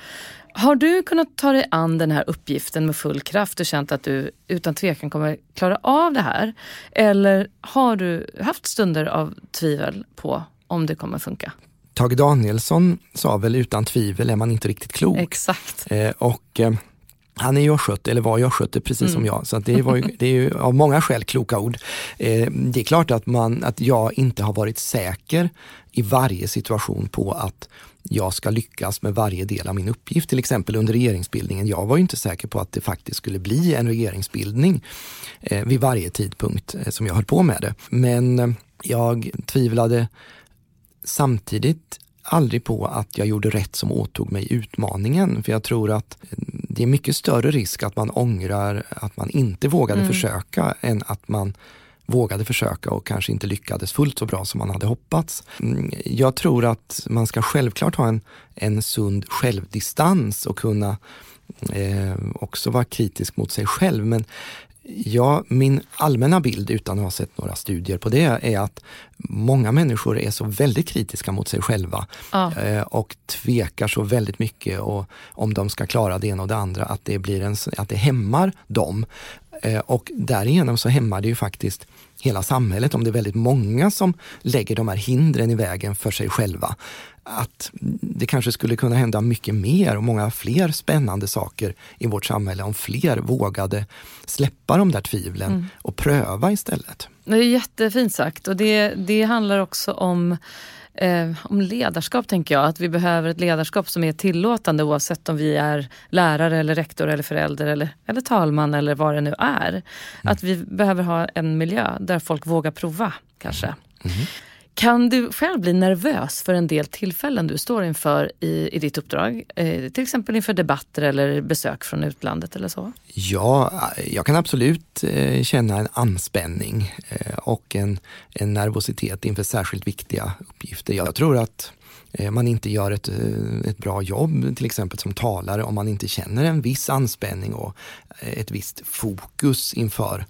Har du kunnat ta dig an den här uppgiften med full kraft och känt att du utan tvekan kommer klara av det här? Eller har du haft stunder av tvivel på om det kommer funka? Tage Danielsson sa väl utan tvivel är man inte riktigt klok. Exakt. Eh, och eh, han är ju östgöte, eller var ju östgöte precis mm. som jag, så det, var ju, det är ju av många skäl kloka ord. Eh, det är klart att, man, att jag inte har varit säker i varje situation på att jag ska lyckas med varje del av min uppgift. Till exempel under regeringsbildningen. Jag var inte säker på att det faktiskt skulle bli en regeringsbildning eh, vid varje tidpunkt eh, som jag höll på med det. Men eh, jag tvivlade samtidigt aldrig på att jag gjorde rätt som åtog mig utmaningen. För jag tror att det är mycket större risk att man ångrar att man inte vågade mm. försöka än att man vågade försöka och kanske inte lyckades fullt så bra som man hade hoppats. Mm, jag tror att man ska självklart ha en, en sund självdistans och kunna eh, också vara kritisk mot sig själv. Men Ja, min allmänna bild utan att ha sett några studier på det är att många människor är så väldigt kritiska mot sig själva ja. Eh, och tvekar så väldigt mycket och om de ska klara det ena och det andra, att det, blir en, att det hämmar dem. Eh, och därigenom så hämmar det ju faktiskt hela samhället om det är väldigt många som lägger de här hindren i vägen för sig själva. Att det kanske skulle kunna hända mycket mer och många fler spännande saker i vårt samhälle om fler vågade släppa de där tvivlen mm. och pröva istället. Det är jättefint sagt och det, det handlar också om eh, om ledarskap tänker jag. Att vi behöver ett ledarskap som är tillåtande oavsett om vi är lärare eller rektor eller förälder eller, eller talman eller vad det nu är. Mm. Att vi behöver ha en miljö där folk vågar prova kanske. Mm. Kan du själv bli nervös för en del tillfällen du står inför i, i ditt uppdrag? Eh, till exempel inför debatter eller besök från utlandet eller så? Ja, jag kan absolut eh, känna en anspänning eh, och en, en nervositet inför särskilt viktiga uppgifter. Jag tror att eh, man inte gör ett, eh, ett bra jobb till exempel som talare om man inte känner en viss anspänning och eh, ett visst fokus inför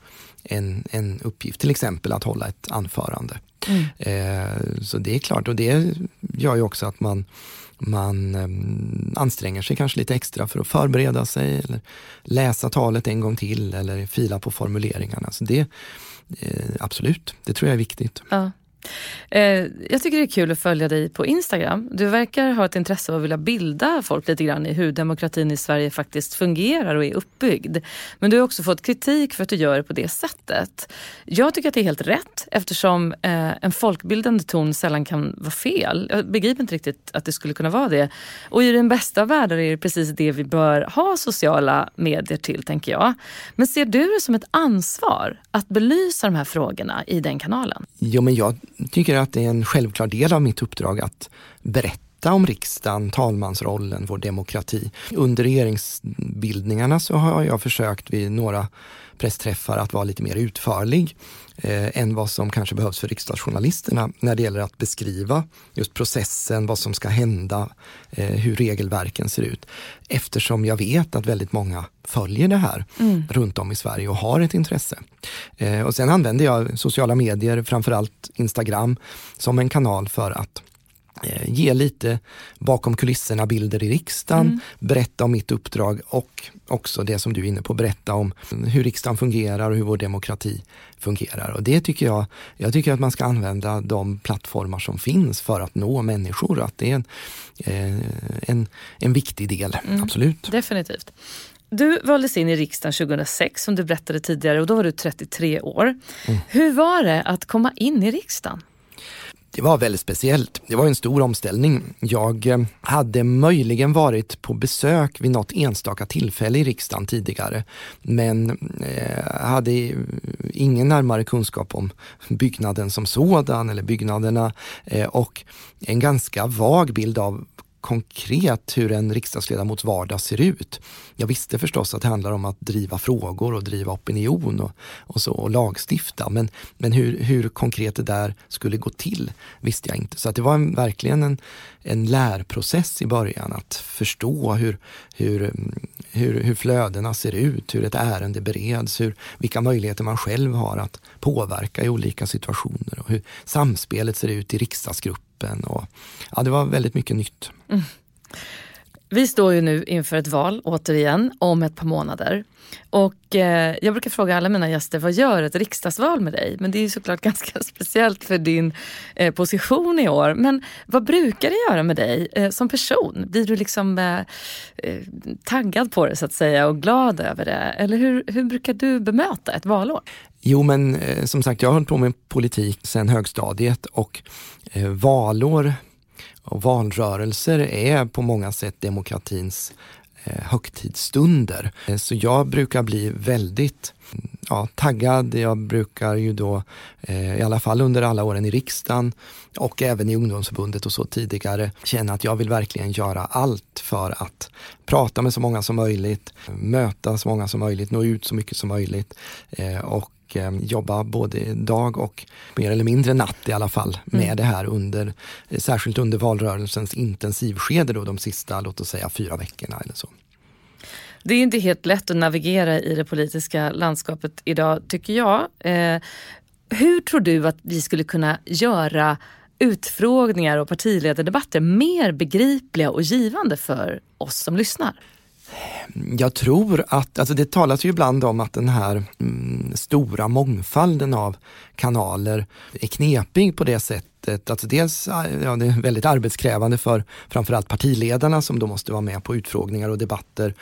en, en uppgift, till exempel att hålla ett anförande. Mm. Eh, så det är klart och det gör ju också att man, man eh, anstränger sig kanske lite extra för att förbereda sig eller läsa talet en gång till eller fila på formuleringarna. Så det, eh, absolut, det tror jag är viktigt. Ja. Eh, jag tycker det är kul att följa dig på Instagram. Du verkar ha ett intresse av att vilja bilda folk lite grann i hur demokratin i Sverige faktiskt fungerar och är uppbyggd. Men du har också fått kritik för att du gör det på det sättet. Jag tycker att det är helt rätt eftersom eh, en folkbildande ton sällan kan vara fel. Jag begriper inte riktigt att det skulle kunna vara det. Och i den bästa av världar är det precis det vi bör ha sociala medier till, tänker jag. Men ser du det som ett ansvar att belysa de här frågorna i den kanalen? Jo, men jag tycker att det är en självklar del av mitt uppdrag att berätta om riksdagen, talmansrollen, vår demokrati. Under regeringsbildningarna så har jag försökt vid några pressträffar att vara lite mer utförlig eh, än vad som kanske behövs för riksdagsjournalisterna när det gäller att beskriva just processen, vad som ska hända, eh, hur regelverken ser ut. Eftersom jag vet att väldigt många följer det här mm. runt om i Sverige och har ett intresse. Eh, och sen använder jag sociala medier, framförallt Instagram, som en kanal för att ge lite bakom kulisserna bilder i riksdagen, mm. berätta om mitt uppdrag och också det som du är inne på, berätta om hur riksdagen fungerar och hur vår demokrati fungerar. Och det tycker jag, jag tycker att man ska använda de plattformar som finns för att nå människor. Att det är en, eh, en, en viktig del, mm. absolut. Definitivt. Du valdes in i riksdagen 2006 som du berättade tidigare och då var du 33 år. Mm. Hur var det att komma in i riksdagen? Det var väldigt speciellt. Det var en stor omställning. Jag eh, hade möjligen varit på besök vid något enstaka tillfälle i riksdagen tidigare, men eh, hade ingen närmare kunskap om byggnaden som sådan eller byggnaderna eh, och en ganska vag bild av konkret hur en riksdagsledamots vardag ser ut. Jag visste förstås att det handlar om att driva frågor och driva opinion och, och så och lagstifta. Men, men hur, hur konkret det där skulle gå till visste jag inte. Så att det var en, verkligen en, en lärprocess i början att förstå hur, hur, mm, hur, hur flödena ser ut, hur ett ärende bereds, hur, vilka möjligheter man själv har att påverka i olika situationer och hur samspelet ser ut i riksdagsgruppen. Och, ja, det var väldigt mycket nytt. Mm. Vi står ju nu inför ett val återigen om ett par månader. Och eh, jag brukar fråga alla mina gäster, vad gör ett riksdagsval med dig? Men det är ju såklart ganska speciellt för din eh, position i år. Men vad brukar det göra med dig eh, som person? Blir du liksom eh, eh, taggad på det så att säga och glad över det? Eller hur, hur brukar du bemöta ett valår? Jo men eh, som sagt, jag har hållit på med politik sedan högstadiet och eh, valår och valrörelser är på många sätt demokratins eh, högtidsstunder. Eh, så jag brukar bli väldigt ja, taggad. Jag brukar ju då, eh, i alla fall under alla åren i riksdagen och även i ungdomsförbundet och så tidigare, känna att jag vill verkligen göra allt för att prata med så många som möjligt, möta så många som möjligt, nå ut så mycket som möjligt eh, och och eh, jobba både dag och mer eller mindre natt i alla fall med mm. det här under, eh, särskilt under valrörelsens intensivskede då de sista, låt oss säga fyra veckorna eller så. Det är inte helt lätt att navigera i det politiska landskapet idag tycker jag. Eh, hur tror du att vi skulle kunna göra utfrågningar och partiledardebatter mer begripliga och givande för oss som lyssnar? Jag tror att, alltså det talas ju ibland om att den här mm, stora mångfalden av kanaler är knepig på det sättet. Alltså dels ja, det är väldigt arbetskrävande för framförallt partiledarna som då måste vara med på utfrågningar och debatter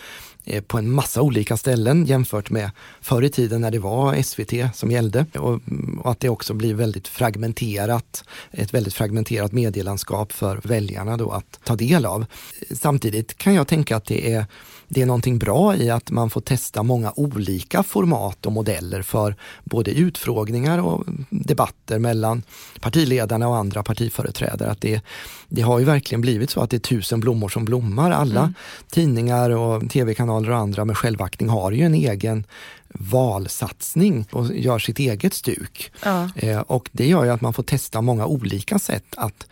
eh, på en massa olika ställen jämfört med förr i tiden när det var SVT som gällde. Och, mm, och, att det också blir väldigt fragmenterat, ett väldigt fragmenterat medielandskap för väljarna då att ta del av. Samtidigt kan jag tänka att det är det är någonting bra i att man får testa många olika format och modeller för både utfrågningar och debatter mellan partiledarna och andra partiföreträdare. Att det, det har ju verkligen blivit så att det är tusen blommor som blommar. Alla mm. tidningar och tv-kanaler och andra med självaktning har ju en egen valsatsning och gör sitt eget stuk. Ja. Eh, och det gör ju att man får testa många olika sätt att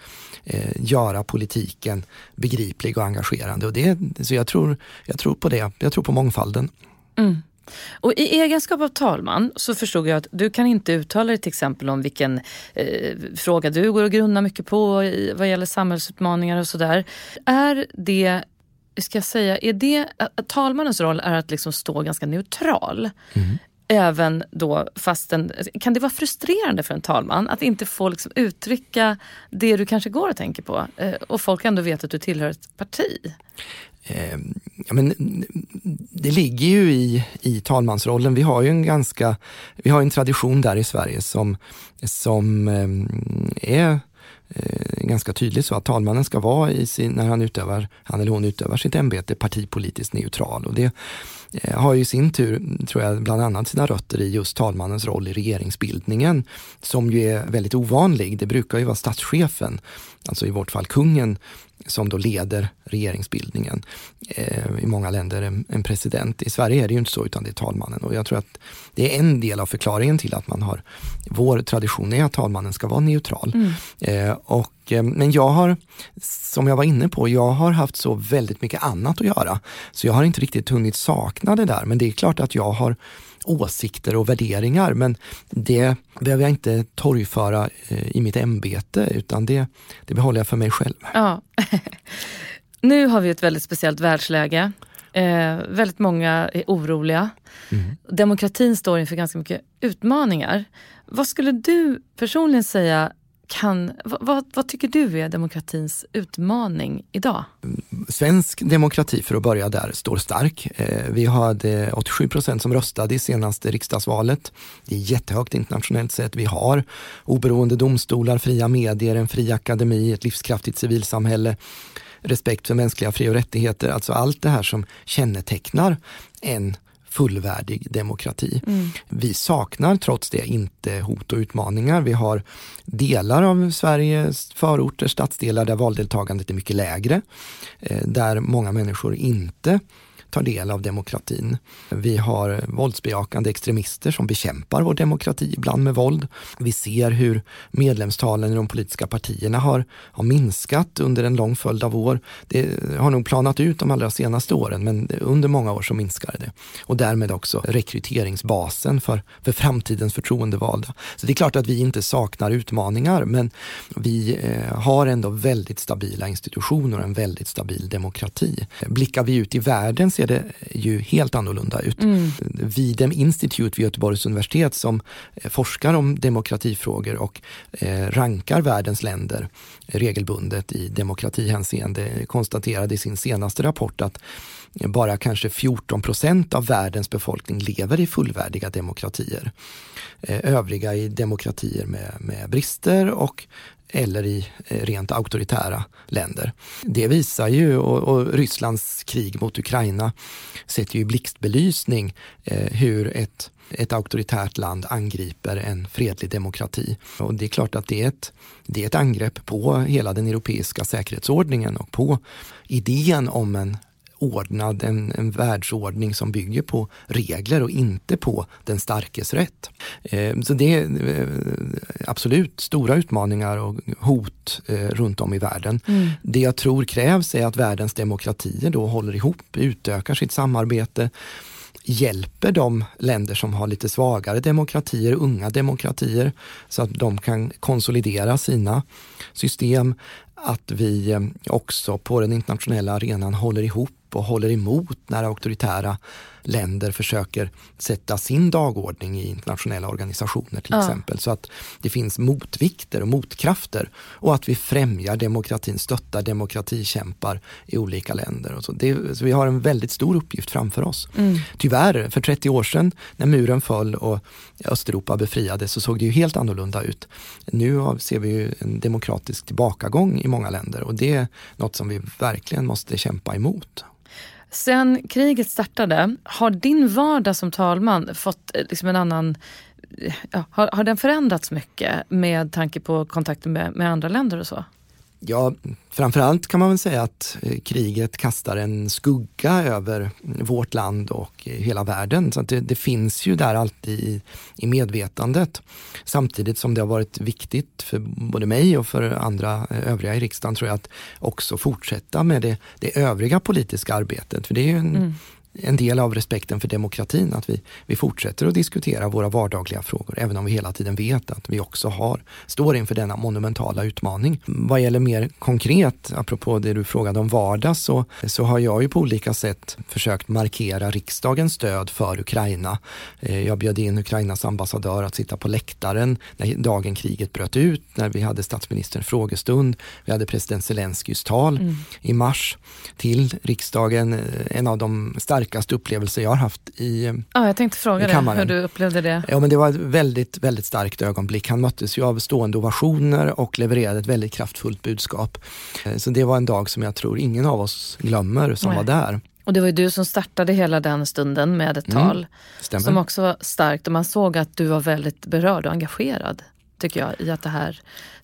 eh, göra politiken begriplig och engagerande. Och det, så jag tror, jag tror på det, jag tror på mångfalden. Mm. Och I egenskap av talman så förstod jag att du kan inte uttala dig till exempel om vilken eh, fråga du går och grunnar mycket på vad gäller samhällsutmaningar och sådär. Är det ska jag säga, är det, talmannens roll är att liksom stå ganska neutral. Mm. Även då fastän, kan det vara frustrerande för en talman att inte få liksom uttrycka det du kanske går och tänker på eh, och folk ändå vet att du tillhör ett parti? Eh, ja, men, det ligger ju i, i talmansrollen. Vi har ju en ganska, vi har en tradition där i Sverige som, som eh, är eh, ganska tydligt så att talmannen ska vara i sin, när han utövar, han eller hon utövar sitt ämbete partipolitiskt neutral. Och det eh, har ju i sin tur, tror jag, bland annat sina rötter i just talmannens roll i regeringsbildningen, som ju är väldigt ovanlig. Det brukar ju vara statschefen, alltså i vårt fall kungen, som då leder regeringsbildningen. Eh, I många länder en, en, president. I Sverige är det ju inte så utan det är talmannen och jag tror att det är en del av förklaringen till att man har, vår tradition är att talmannen ska vara neutral. Mm. Eh, och, eh, men jag har, som jag var inne på, jag har haft så väldigt mycket annat att göra. Så jag har inte riktigt hunnit sakna det där men det är klart att jag har åsikter och värderingar men det behöver jag inte torgföra eh, i mitt ämbete utan det, det behåller jag för mig själv. Ja. nu har vi ett väldigt speciellt världsläge. Eh, väldigt många är oroliga. Mm. Demokratin står inför ganska mycket utmaningar. Vad skulle du personligen säga kan, vad, vad, tycker du är demokratins utmaning idag? Svensk demokrati, för att börja där, står stark. Eh, vi hade 87 procent som röstade i senaste riksdagsvalet. Det är jättehögt internationellt sett. Vi har oberoende domstolar, fria medier, en fri akademi, ett livskraftigt civilsamhälle, respekt för mänskliga fri och rättigheter. Alltså allt det här som kännetecknar en fullvärdig demokrati. Mm. Vi saknar trots det inte hot och utmaningar. Vi har delar av Sveriges förorter, stadsdelar där valdeltagandet är mycket lägre, eh, där många människor inte tar del av demokratin. Vi har våldsbejakande extremister som bekämpar vår demokrati, ibland med våld. Vi ser hur medlemstalen i de politiska partierna har, har minskat under en lång följd av år. Det har nog planat ut de allra senaste åren, men under många år så minskar det. Och därmed också rekryteringsbasen för, för framtidens förtroendevalda. Så det är klart att vi inte saknar utmaningar, men vi eh, har ändå väldigt stabila institutioner och en väldigt stabil demokrati. Blickar vi ut i världen ser det ju helt annorlunda ut. Mm. Videm Institute vid Göteborgs universitet som eh, forskar om demokratifrågor och eh, rankar världens länder regelbundet i demokratihänseende konstaterade i sin senaste rapport att bara kanske 14 procent av världens befolkning lever i fullvärdiga demokratier. Eh, övriga i demokratier med, med brister och eller i eh, rent auktoritära länder. Det visar ju, och, och Rysslands krig mot Ukraina sätter ju i blixtbelysning eh, hur ett ett auktoritärt land angriper en fredlig demokrati. Och det är klart att det är, ett, det är ett angrepp på hela den europeiska säkerhetsordningen och på idén om en ordnad, en, en världsordning som bygger på regler och inte på den starkes rätt. Eh, så det är eh, absolut stora utmaningar och hot eh, runt om i världen. Mm. Det jag tror krävs är att världens demokratier då håller ihop, utökar sitt samarbete hjälper de länder som har lite svagare demokratier, unga demokratier, så att de kan konsolidera sina system. Att vi också på den internationella arenan håller ihop och håller emot när auktoritära länder försöker sätta sin dagordning i internationella organisationer till ja. exempel. Så att det finns motvikter och motkrafter och att vi främjar demokratin, stöttar demokratikämpar i olika länder. Och så. Det, så vi har en väldigt stor uppgift framför oss. Mm. Tyvärr, för 30 år sedan när muren föll och Östeuropa befriades så såg det ju helt annorlunda ut. Nu ser vi ju en demokratisk tillbakagång i många länder och det är något som vi verkligen måste kämpa emot. Sen kriget startade, har din vardag som talman fått eh, liksom en annan eh, ja, har, har den förändrats mycket med tanke på kontakten med, med andra länder och så? Ja, framförallt kan man väl säga att eh, kriget kastar en skugga över vårt land och eh, hela världen. Så det, det, finns ju där alltid i, i, medvetandet. Samtidigt som det har varit viktigt för både mig och för andra eh, övriga i riksdagen tror jag att också fortsätta med det, det övriga politiska arbetet. För det är ju en, mm en del av respekten för demokratin, att vi, vi fortsätter att diskutera våra vardagliga frågor, även om vi hela tiden vet att vi också har, står inför denna monumentala utmaning. Vad gäller mer konkret, apropå det du frågade om vardag, så, så har jag ju på olika sätt försökt markera riksdagens stöd för Ukraina. Eh, jag bjöd in Ukrainas ambassadör att sitta på läktaren när dagen kriget bröt ut, när vi hade statsministerns frågestund. Vi hade president Zelenskyjs tal mm. i mars till riksdagen, eh, en av de starkaste starkaste upplevelser jag har haft i Ja, jag tänkte fråga dig hur du upplevde det. Ja, men det var ett väldigt, väldigt starkt ögonblick. Han möttes ju av stående ovationer och levererade ett väldigt kraftfullt budskap. Eh, så det var en dag som jag tror ingen av oss glömmer som Nej. var där. Och det var ju du som startade hela den stunden med ett mm, tal som också var starkt och man såg att du var väldigt berörd och engagerad tycker jag, i att det här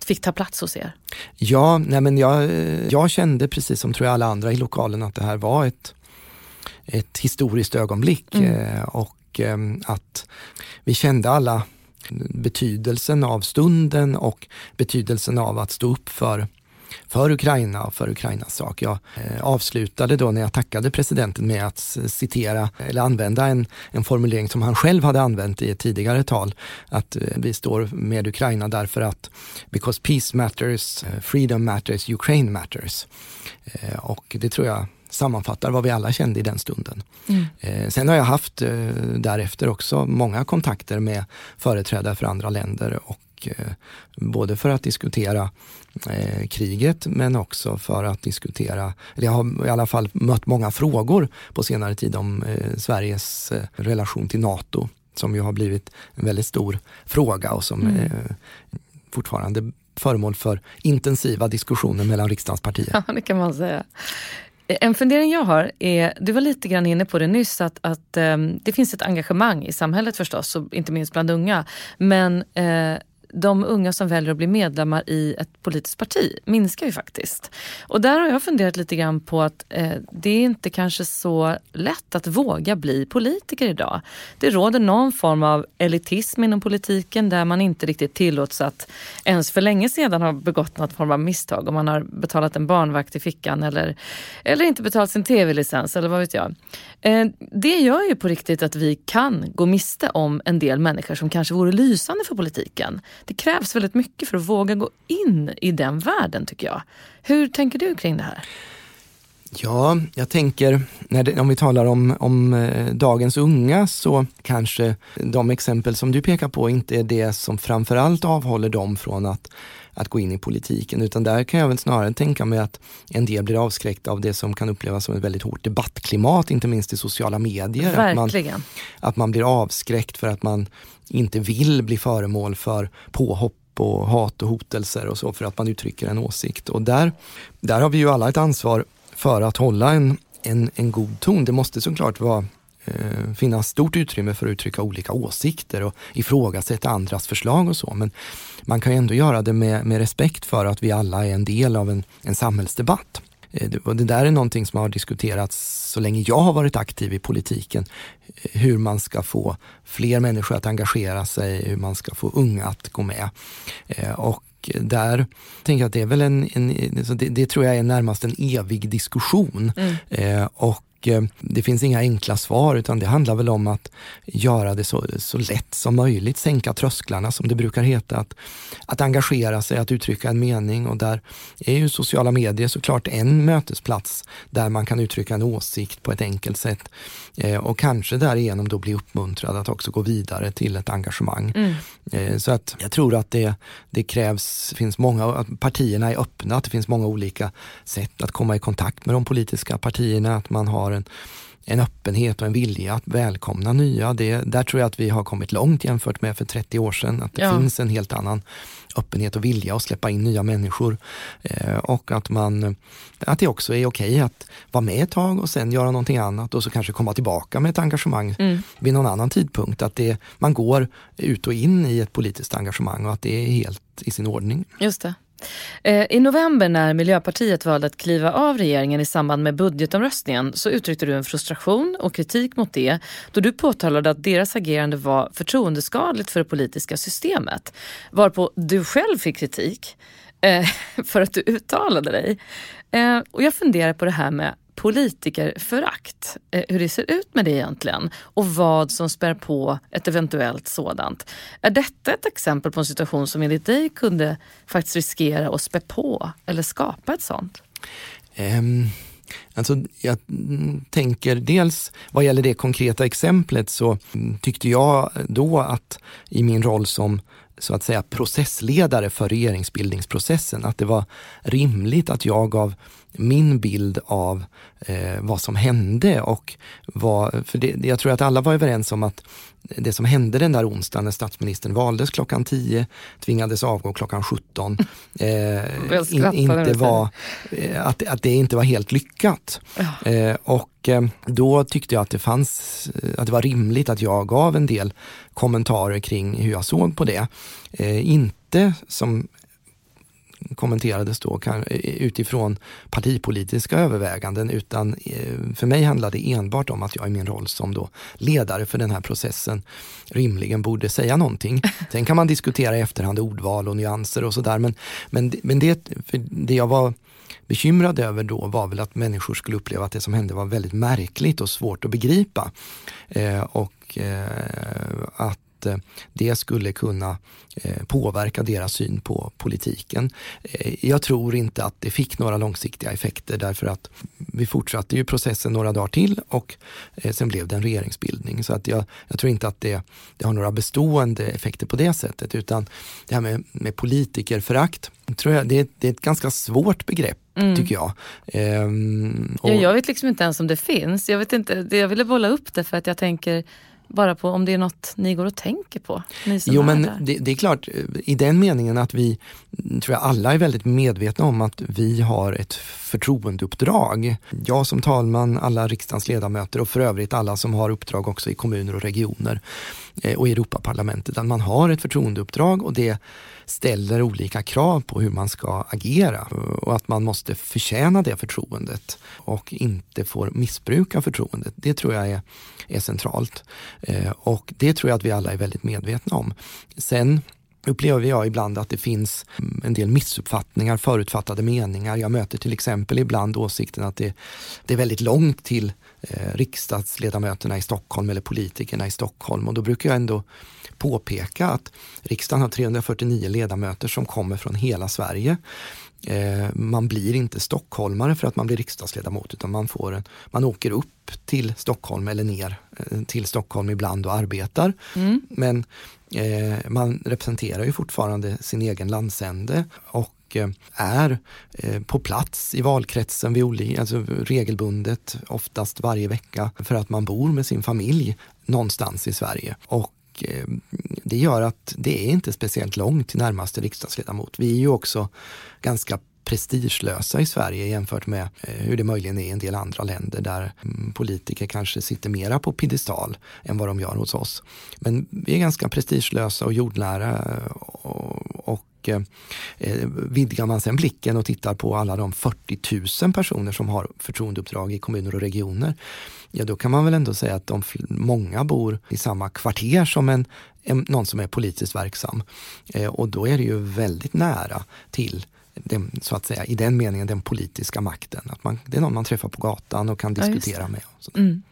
fick ta plats hos er? Ja, nej men jag, jag kände precis som tror jag alla andra i lokalen att det här var ett, ett historiskt ögonblick mm. Eh, och ehm, att vi kände alla betydelsen av stunden och betydelsen av att stå upp för för Ukraina och för Ukrainas sak. Jag eh, avslutade då när jag tackade presidenten med att citera eller använda en, en formulering som han själv hade använt i ett tidigare tal. Att eh, vi står med Ukraina därför att because peace matters, freedom matters, Ukraine matters. och det tror jag sammanfattar vad vi alla kände i den stunden. Mm. Eh, sen har jag haft eh, därefter också många kontakter med företrädare för andra länder och eh, både för att diskutera kriget men också för att diskutera, eller jag har i alla fall mött många frågor på senare tid om Sveriges relation till NATO som ju har blivit en väldigt stor fråga och som mm. fortfarande föremål för intensiva diskussioner mellan riksdagens partier. Ja, det kan man säga. En fundering jag har är, du var lite grann inne på det nyss, att, att um, det finns ett engagemang i samhället förstås, och inte minst bland unga. Men uh, de unga som väljer att bli medlemmar i ett politiskt parti minskar ju faktiskt. Och där har jag funderat lite grann på att eh, det är inte kanske så lätt att våga bli politiker idag. Det råder någon form av elitism inom politiken där man inte riktigt tillåts att ens för länge sedan ha begått något form av misstag om man har betalat en barnvakt i fickan eller, eller inte betalat sin tv-licens eller vad vet jag. Eh, det gör ju på riktigt att vi kan gå miste om en del människor som kanske vore lysande för politiken. Det krävs väldigt mycket för att våga gå in i den världen tycker jag. Hur tänker du kring det här? Ja, jag tänker, när det, om vi talar om, om eh, dagens unga så kanske de exempel som du pekar på inte är det som framförallt avhåller dem från att, att gå in i politiken. Utan där kan jag väl snarare tänka mig att en del blir avskräckta av det som kan upplevas som ett väldigt hårt debattklimat, inte minst i sociala medier. Verkligen. Att man, att man blir avskräckt för att man inte vill bli föremål för påhopp och hat och hotelser och så för att man uttrycker en åsikt. Och där, där har vi ju alla ett ansvar för att hålla en, en, en god ton. Det måste såklart vara eh, finnas stort utrymme för att uttrycka olika åsikter och ifrågasätta andras förslag och så. Men man kan ju ändå göra det med, med respekt för att vi alla är en del av en, en samhällsdebatt. Eh, och det där är någonting som har diskuterats så länge jag har varit aktiv i politiken. Eh, hur man ska få fler människor att engagera sig, hur man ska få unga att gå med. Eh, och där tänker jag att det är väl en, en det, det, tror jag är närmast en evig diskussion. Mm. och Eh, det finns inga enkla svar utan det handlar väl om att göra det så, så lätt som möjligt, sänka trösklarna som det brukar heta. Att, att engagera sig, att uttrycka en mening och där är ju sociala medier såklart en mötesplats där man kan uttrycka en åsikt på ett enkelt sätt eh, och kanske därigenom då bli uppmuntrad att också gå vidare till ett engagemang. Mm. Eh, så att jag tror att det, det krävs, finns många, att partierna är öppna, att det finns många olika sätt att komma i kontakt med de politiska partierna, att man har en, en öppenhet och en vilja att välkomna nya. Det, där tror jag att vi har kommit långt jämfört med för 30 år sedan. Att det ja. finns en helt annan öppenhet och vilja att släppa in nya människor. Eh, och att, man, att det också är okej att vara med ett tag och sen göra någonting annat och så kanske komma tillbaka med ett engagemang mm. vid någon annan tidpunkt. Att det, man går ut och in i ett politiskt engagemang och att det är helt i sin ordning. Just det. Eh, I november när Miljöpartiet valde att kliva av regeringen i samband med budgetomröstningen så uttryckte du en frustration och kritik mot det då du påtalade att deras agerande var förtroendeskadligt för det politiska systemet. Varpå du själv fick kritik eh, för att du uttalade dig. Eh, och jag funderar på det här med politikerförakt. Eh, hur det ser ut med det egentligen och vad som spär på ett eventuellt sådant. Är detta ett exempel på en situation som enligt dig kunde faktiskt riskera att spä på eller skapa ett sånt? Um. Alltså, jag tänker dels vad gäller det konkreta exemplet så tyckte jag då att i min roll som så att säga processledare för regeringsbildningsprocessen, att det var rimligt att jag gav min bild av eh, vad som hände och vad, för det, jag tror att alla var överens om att det som hände den där onsdagen när statsministern valdes klockan 10, tvingades avgå klockan 17, eh, in, inte var, eh, att, att det inte var helt lyckat. Ja. Eh, och eh, då tyckte jag att det fanns, att det var rimligt att jag gav en del kommentarer kring hur jag såg på det. Eh, inte som kommenterades då utifrån partipolitiska överväganden utan eh, för mig handlade det enbart om att jag i min roll som då ledare för den här processen rimligen borde säga någonting. Sen kan man diskutera i efterhand ordval och nyanser och sådär men, men, men det, det jag var bekymrad över då var väl att människor skulle uppleva att det som hände var väldigt märkligt och svårt att begripa. Eh, och eh, att Eh, det skulle kunna eh, påverka deras syn på politiken. Eh, jag tror inte att det fick några långsiktiga effekter därför att vi fortsatte ju processen några dagar till och sen blev det en regeringsbildning. Så att jag, jag tror inte att det, det, har några bestående effekter på det sättet utan det här med, med politikerförakt, tror jag, det, det är ett ganska svårt begrepp Mm. tycker jag. Ehm, och... ja, jag vet liksom inte ens om det finns. Jag, vet inte, jag ville bolla upp det för att jag tänker bara på om det är något ni går och tänker på? jo men det, det, är klart, i den meningen att vi, tror jag alla är väldigt medvetna om att vi har ett förtroendeuppdrag. Jag som talman, alla riksdagens ledamöter och för övrigt alla som har uppdrag också i kommuner och regioner Eh, och i Europaparlamentet. Att man har ett förtroendeuppdrag och det ställer olika krav på hur man ska agera och att man måste förtjäna det förtroendet och inte får missbruka förtroendet. Det tror jag är, är centralt eh, och det tror jag att vi alla är väldigt medvetna om. Sen upplever jag ibland att det finns mm, en del missuppfattningar, förutfattade meningar. Jag möter till exempel ibland åsikten att det, det är väldigt långt till eh, riksdagsledamöterna i Stockholm eller politikerna i Stockholm och då brukar jag ändå påpeka att riksdagen har 349 ledamöter som kommer från hela Sverige. Eh, man blir inte stockholmare för att man blir riksdagsledamot utan man, får en, man åker upp till Stockholm eller ner eh, till Stockholm ibland och arbetar. Mm. Men eh, man representerar ju fortfarande sin egen landsände och och eh, är eh, på plats i valkretsen vid olika, alltså regelbundet, oftast varje vecka, för att man bor med sin familj någonstans i Sverige. Och eh, det gör att det är inte speciellt långt till närmaste riksdagsledamot. Vi är ju också ganska prestigelösa i Sverige jämfört med hur det möjligen är i en del andra länder där mm, politiker kanske sitter mera på piedestal än vad de gör hos oss. Men vi är ganska prestigelösa och jordnära och, och eh, vidgar man sen blicken och tittar på alla de 40 000 personer som har förtroendeuppdrag i kommuner och regioner ja då kan man väl ändå säga att de, många bor i samma kvarter som en, en någon som är politiskt verksam. Eh, och då är det ju väldigt nära till den, så att säga, i den meningen den politiska makten. Att man, det är någon man träffar på gatan och kan diskutera ja, med. Och mm.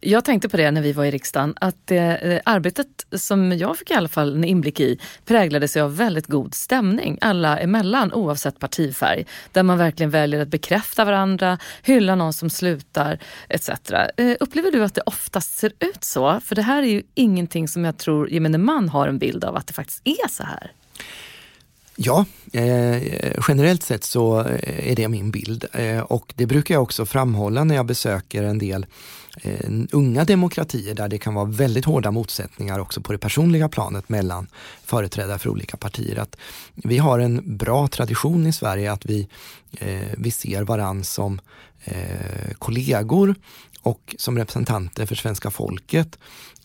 Jag tänkte på det när vi var i riksdagen, att eh, arbetet som jag fick i alla fall en inblick i präglades av väldigt god stämning alla emellan oavsett partifärg. Där man verkligen väljer att bekräfta varandra, hylla någon som slutar etc. Eh, upplever du att det oftast ser ut så? För det här är ju ingenting som jag tror gemene man har en bild av att det faktiskt är så här. Ja, eh, generellt sett så eh, är det min bild eh, och det brukar jag också framhålla när jag besöker en del eh, unga demokratier där det kan vara väldigt hårda motsättningar också på det personliga planet mellan företrädare för olika partier. Att vi har en bra tradition i Sverige att vi, eh, vi ser varann som eh, kollegor och som representanter för svenska folket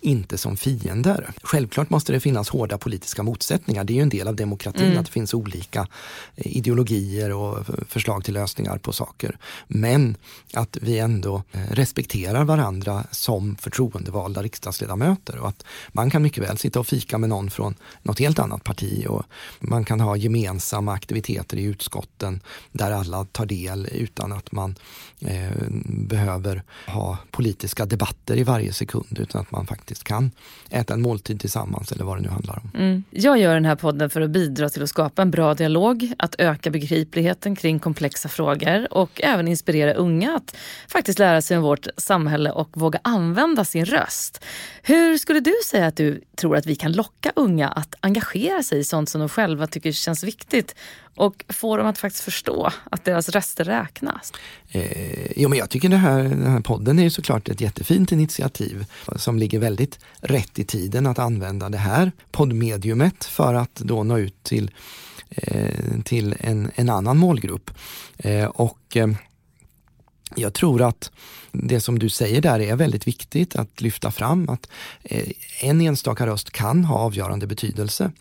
inte som fiender. Självklart måste det finnas hårda politiska motsättningar. Det är ju en del av demokratin mm. att det finns olika eh, ideologier och förslag till lösningar på saker. Men att vi ändå eh, respekterar varandra som förtroendevalda riksdagsledamöter och att man kan mycket väl sitta och fika med någon från något helt annat parti och man kan ha gemensamma aktiviteter i utskotten där alla tar del utan att man eh, behöver ha politiska debatter i varje sekund utan att man faktiskt faktiskt kan äta en måltid tillsammans eller vad det nu handlar om. Mm. Jag gör den här podden för att bidra till att skapa en bra dialog, att öka begripligheten kring komplexa frågor och även inspirera unga att faktiskt lära sig om vårt samhälle och våga använda sin röst. Hur skulle du säga att du tror att vi kan locka unga att engagera sig i sånt som de själva tycker känns viktigt och få dem att faktiskt förstå att deras röster räknas? Eh, jo, men jag tycker det här, den här podden är ju såklart ett jättefint initiativ som ligger väldigt rätt i tiden att använda det här poddmediumet för att då nå ut till, eh, till en, en annan målgrupp. Eh, och eh, jag tror att det som du säger där är väldigt viktigt att lyfta fram att eh, en enstaka röst kan ha avgörande betydelse.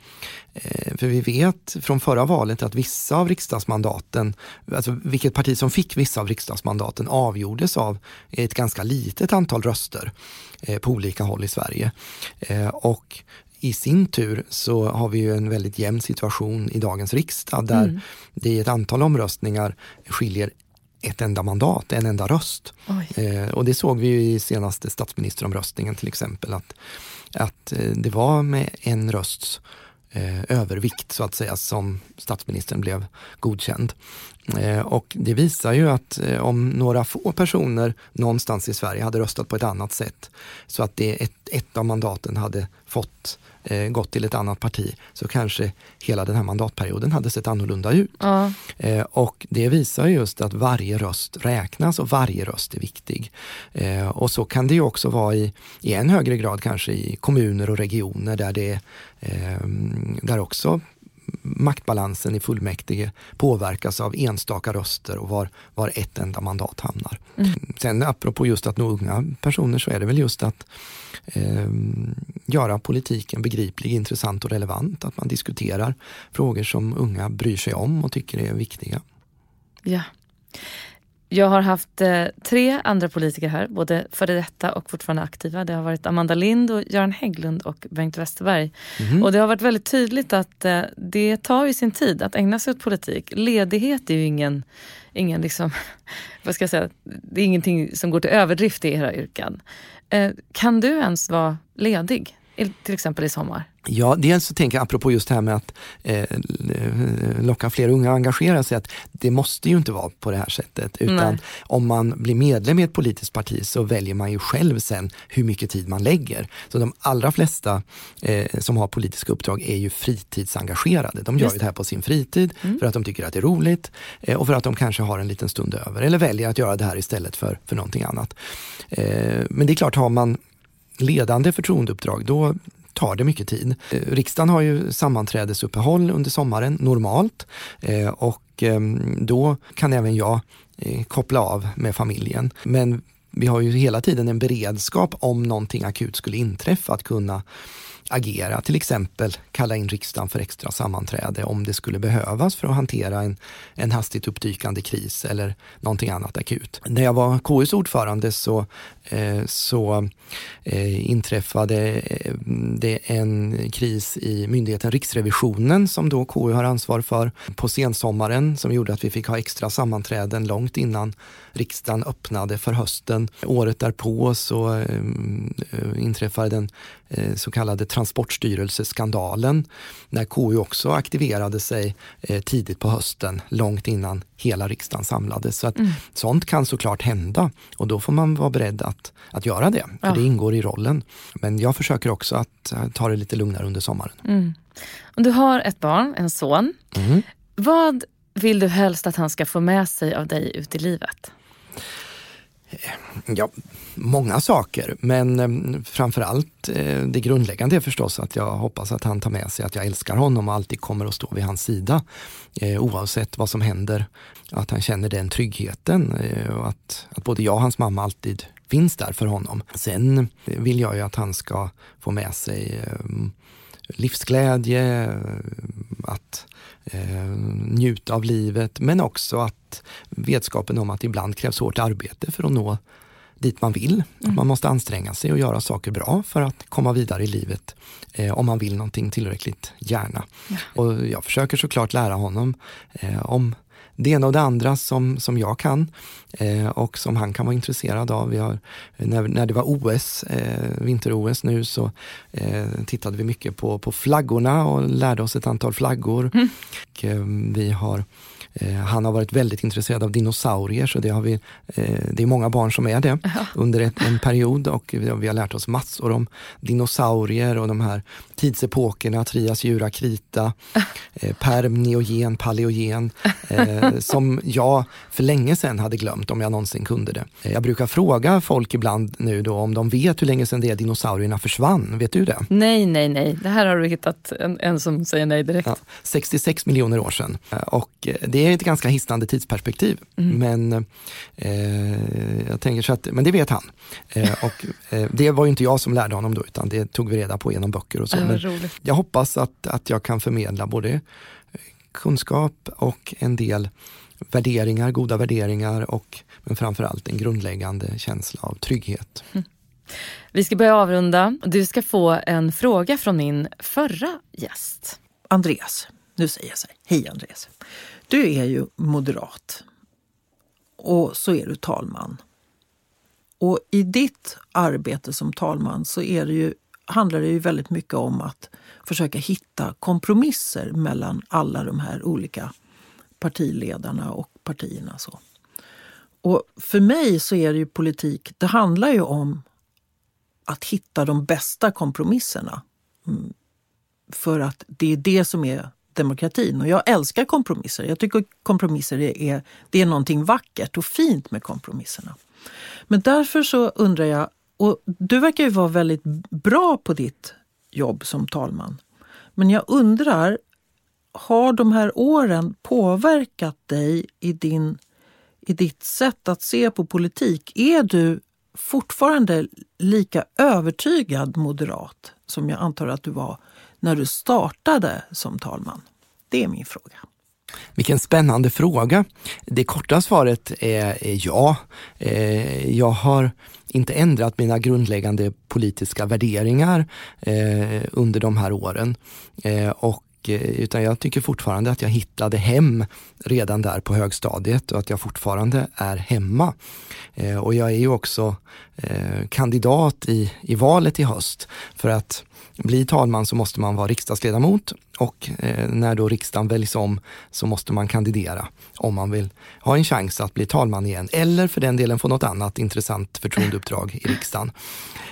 Eh, för vi vet från förra valet att vissa av riksdagsmandaten, alltså vilket parti som fick vissa av riksdagsmandaten avgjordes av ett ganska litet antal röster eh, på olika håll i Sverige. Och i sin tur så har vi ju en väldigt jämn situation i dagens riksdag där mm. det i ett antal omröstningar skiljer ett enda mandat, en enda röst. Eh, och det såg vi i senaste statsministeromröstningen till exempel, att, att eh, det var med en rösts eh, övervikt så att säga som statsministern blev godkänd. Eh, och det visar ju att eh, om några få personer någonstans i Sverige hade röstat på ett annat sätt så att det ett, ett av mandaten hade fått eh, gått till ett annat parti så kanske hela den här mandatperioden hade sett annorlunda ut. Ja. Eh, och det visar just att varje röst räknas och varje röst är viktig. Eh, och så kan det ju också vara i, i än högre grad kanske i kommuner och regioner där det eh, där också maktbalansen i fullmäktige påverkas av enstaka röster och var, var ett enda mandat hamnar. Mm. Sen apropå just att nå unga personer så är det väl just att eh, göra politiken begriplig, intressant och relevant. Att man diskuterar frågor som unga bryr sig om och tycker är viktiga. Ja. Jag har haft eh, tre andra politiker här, både före detta och fortfarande aktiva. Det har varit Amanda Lind, och Göran Hägglund och Bengt Westerberg. Mm. Och det har varit väldigt tydligt att eh, det tar ju sin tid att ägna sig åt politik. Ledighet är ju ingen, ingen liksom, vad ska jag säga, det är ingenting som går till överdrift i era yrken. Eh, kan du ens vara ledig, till exempel i sommar? Ja, dels så tänker jag apropå just det här med att eh, locka fler unga att engagera sig, att det måste ju inte vara på det här sättet. Utan Nej. om man blir medlem i ett politiskt parti så väljer man ju själv sen hur mycket tid man lägger. Så de allra flesta eh, som har politiska uppdrag är ju fritidsengagerade. De gör just. det här på sin fritid mm. för att de tycker att det är roligt eh, och för att de kanske har en liten stund över eller väljer att göra det här istället för, för någonting annat. Eh, men det är klart, har man ledande förtroendeuppdrag, då tar det mycket tid. Eh, riksdagen har ju sammanträdesuppehåll under sommaren normalt eh, och ehm, då kan även jag eh, koppla av med familjen. Men vi har ju hela tiden en beredskap om någonting akut skulle inträffa att kunna agera, till exempel kalla in riksdagen för extra sammanträde om det skulle behövas för att hantera en, en hastigt uppdykande kris eller någonting annat akut. När jag var KUs ordförande så, eh, så eh, inträffade eh, det en kris i myndigheten Riksrevisionen som då KU har ansvar för på sensommaren som gjorde att vi fick ha extra sammanträden långt innan riksdagen öppnade för hösten. Året därpå så eh, eh inträffade den så kallade Transportstyrelseskandalen när KU också aktiverade sig eh, tidigt på hösten, långt innan hela riksdagen samlades. Så att mm. Sånt kan såklart hända och då får man vara beredd att, att göra det, för ja. det ingår i rollen. Men jag försöker också att ta det lite lugnare under sommaren. Mm. du har ett barn, en son. Mm. Vad vill du helst att han ska få med sig av dig ut i livet? Eh, ja, många saker, men eh, framförallt eh, det grundläggande är förstås att jag hoppas att han tar med sig att jag älskar honom och alltid kommer att stå vid hans sida. Oavsett vad som händer, att han känner den tryggheten och att, att både jag och hans mamma alltid finns där för honom. Sen vill jag ju att han ska få med sig livsglädje, att eh, njuta av livet, men också att vetskapen om att ibland krävs hårt arbete för att nå dit man vill. Mm. Man måste anstränga sig och göra saker bra för att komma vidare i livet eh, om man vill någonting tillräckligt gärna. Ja. Och jag försöker såklart lära honom eh, om det ena och det andra som, som jag kan eh, och som han kan vara intresserad av. Vi har, när, när det var OS, eh, vinter-OS nu, så eh, tittade vi mycket på, på flaggorna och lärde oss ett antal flaggor. Mm. Och, eh, vi har han har varit väldigt intresserad av dinosaurier, så det, har vi, eh, det är många barn som är det ja. under ett, en period och vi, har lärt oss massor om dinosaurier och de här tidsepokerna, Trias, Jura, Krita, eh, Perm, Neogen, Paleogen, eh, som jag för länge sedan hade glömt om jag någonsin kunde det. Eh, jag brukar fråga folk ibland nu då om de vet hur länge sedan det är dinosaurierna försvann. Vet du det? Nej, nej, nej. Det här har du hittat en, en som säger nej direkt. Ja, 66 miljoner år sedan. Och det är ett ganska hisnande tidsperspektiv. Mm. Men eh, jag tänker så att, men det vet han. Eh, och eh, det var ju inte jag som lärde honom då, utan det tog vi reda på genom böcker och så. Men jag hoppas att, att jag kan förmedla både kunskap och en del värderingar, goda värderingar och men framförallt en grundläggande känsla av trygghet. Mm. Vi ska börja avrunda. Du ska få en fråga från min förra gäst. Andreas, nu säger jag så här. Hej Andreas. Du är ju moderat och så är du talman. Och i ditt arbete som talman så är det ju, handlar det ju väldigt mycket om att försöka hitta kompromisser mellan alla de här olika partiledarna och partierna. Så. Och för mig så är det ju politik, det handlar ju om att hitta de bästa kompromisserna. Mm. För att det är det som är demokratin. Och jag älskar kompromisser. Jag tycker kompromisser är, det är någonting vackert och fint med kompromisserna. Men därför så undrar jag, och du verkar ju vara väldigt bra på ditt jobb som talman. Men jag undrar har de här åren påverkat dig i, din, i ditt sätt att se på politik? Är du fortfarande lika övertygad moderat som jag antar att du var när du startade som talman? Det är min fråga. Vilken spännande fråga. Det korta svaret är, ja. Eh, jag har inte ändrat mina grundläggande politiska värderingar eh, under de här åren. Eh, och utan jag tycker fortfarande att jag hittade hem redan där på högstadiet och att jag fortfarande är hemma. och jag är ju också kandidat i, i valet i höst för att bli talman så måste man vara riksdagsledamot och eh, när då riksdagen väljs om så måste man kandidera om man vill ha en chans att bli talman igen eller för den delen få något annat intressant förtroendeuppdrag i riksdagen.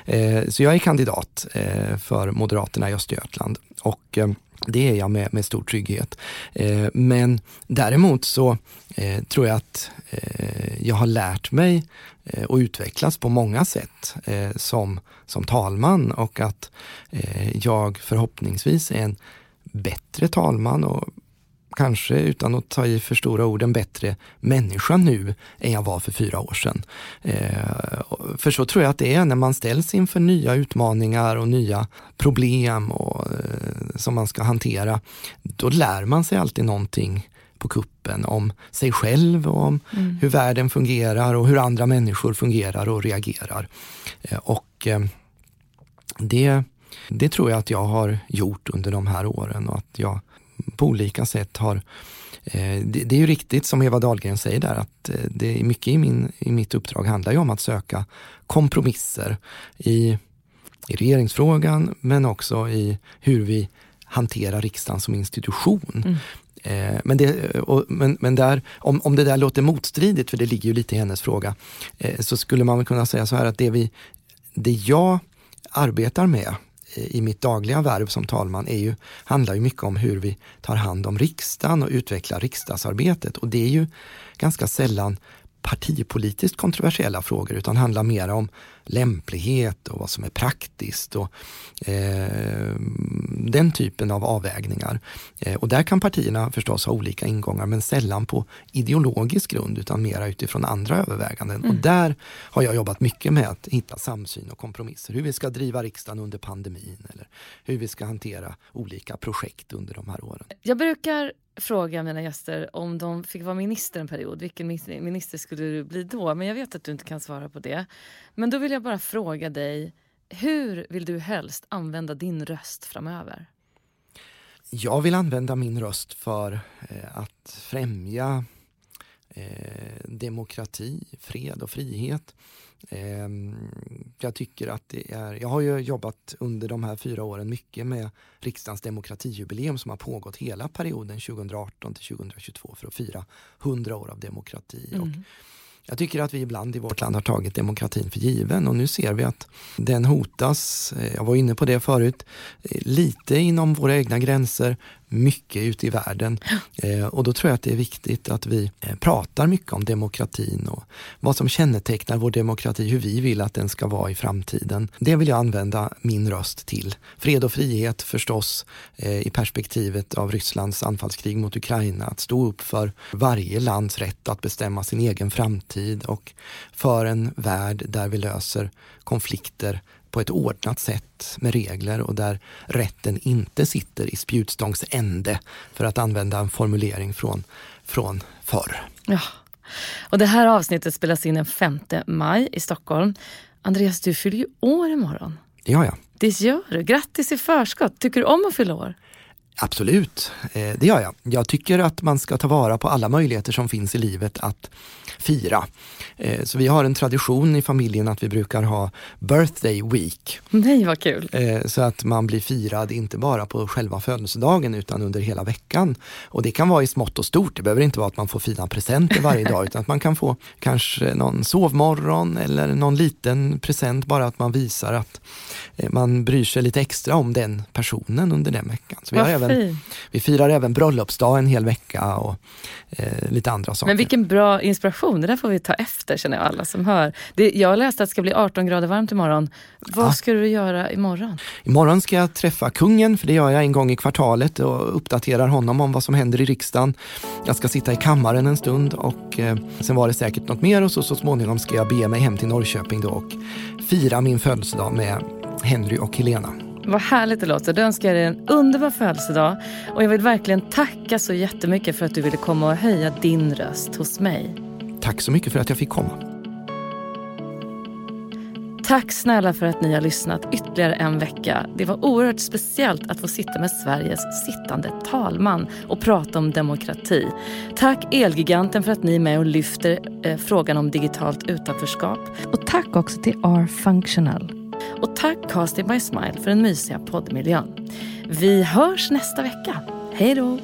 Eh, så jag är kandidat eh, för Moderaterna i Östergötland och eh, det är jag med, med stor trygghet. Eh, men däremot så eh, tror jag att jag har lärt mig Eh, och utvecklats på många sätt eh, som, som talman och att eh, jag förhoppningsvis är en bättre talman och kanske utan att ta i för stora ord, en bättre människa nu än jag var för fyra år sedan. Eh, för så tror jag att det är när man ställs inför nya utmaningar och nya problem och, eh, som man ska hantera. Då lär man sig alltid någonting på kuppen om sig själv och om mm. hur världen fungerar och hur andra människor fungerar och reagerar. Eh, och eh, det, det tror jag att jag har gjort under de här åren och att jag på olika sätt har eh, det, är ju riktigt som Eva Dahlgren säger där att det är mycket i, min, i mitt uppdrag handlar ju om att söka kompromisser i, i regeringsfrågan men också i hur vi hanterar riksdagen som institution. Mm. Eh, men, det, och, men, men där, om, om det där låter motstridigt, för det ligger ju lite i hennes fråga, eh, så skulle man kunna säga så här att det, vi, det jag arbetar med eh, i mitt dagliga värv som talman är ju, handlar ju mycket om hur vi tar hand om riksdagen och utvecklar riksdagsarbetet. Och det är ju ganska sällan partipolitiskt kontroversiella frågor utan handlar mer om lämplighet och vad som är praktiskt och eh, den typen av avvägningar. Eh, och där kan partierna förstås ha olika ingångar men sällan på ideologisk grund utan mera utifrån andra överväganden. Mm. Och där har jag jobbat mycket med att hitta samsyn och kompromisser. Hur vi ska driva riksdagen under pandemin eller hur vi ska hantera olika projekt under de här åren. Jag brukar fråga mina gäster om de fick vara minister en period. Vilken minister skulle du bli då? Men jag vet att du inte kan svara på det. Men då vill jag bara fråga dig, hur vill du helst använda din röst framöver? Jag vill använda min röst för eh, att främja eh, demokrati, fred och frihet. Eh, jag tycker att det är, jag har ju jobbat under de här fyra åren mycket med riksdagens demokratijubileum som har pågått hela perioden 2018 till 2022 för att fira 100 år av demokrati. Mm. Och jag tycker att vi ibland i vårt land har tagit demokratin för given och nu ser vi att den hotas, eh, jag var inne på det förut, eh, lite inom våra egna gränser mycket ute i världen. Eh, och då tror jag att det är viktigt att vi eh, pratar mycket om demokratin och vad som kännetecknar vår demokrati, hur vi vill att den ska vara i framtiden. Det vill jag använda min röst till. Fred och frihet förstås eh, i perspektivet av Rysslands anfallskrig mot Ukraina. Att stå upp för varje lands rätt att bestämma sin egen framtid och för en värld där vi löser konflikter på ett ordnat sätt med regler och där rätten inte sitter i spjutstångs ände för att använda en formulering från, från förr. Ja. Och det här avsnittet spelas in den 5 maj i Stockholm. Andreas, du fyller ju år imorgon. Gör jag. Det gör du. Grattis i förskott. Tycker du om att fylla år? Absolut, eh, det gör jag. Jag tycker att man ska ta vara på alla möjligheter som finns i livet att fira. Eh, så vi har en tradition i familjen att vi brukar ha birthday week. Nej, vad kul! Eh, så att man blir firad inte bara på själva födelsedagen utan under hela veckan. Och det kan vara i smått och stort. Det behöver inte vara att man får fina presenter varje dag utan att man kan få kanske någon sovmorgon eller någon liten present bara att man visar att man bryr sig lite extra om den personen under den veckan. Så vi har även, vi firar även bröllopsdag en hel vecka och eh, lite andra saker. Men vilken bra inspiration, det där får vi ta efter känner jag alla som hör. Det, jag läste att det ska bli 18 grader varmt imorgon. Vad ja. ska du göra imorgon? Imorgon ska jag träffa kungen, för det gör jag en gång i kvartalet och uppdaterar honom om vad som händer i riksdagen. Jag ska sitta i kammaren en stund och eh, sen var det säkert något mer och så, så småningom ska jag bege mig hem till Norrköping då och fira min födelsedag med Henry och Helena. Vad härligt det låter. Då önskar jag dig en underbar födelsedag. Och jag vill verkligen tacka så jättemycket för att du ville komma och höja din röst hos mig. Tack så mycket för att jag fick komma. Tack snälla för att ni har lyssnat ytterligare en vecka. Det var oerhört speciellt att få sitta med Sveriges sittande talman och prata om demokrati. Tack Elgiganten för att ni är med och lyfter eh, frågan om digitalt utanförskap. Och tack också till R-Functional och tack Casting by Smile för den mysiga poddmiljön. Vi hörs nästa vecka. Hej då!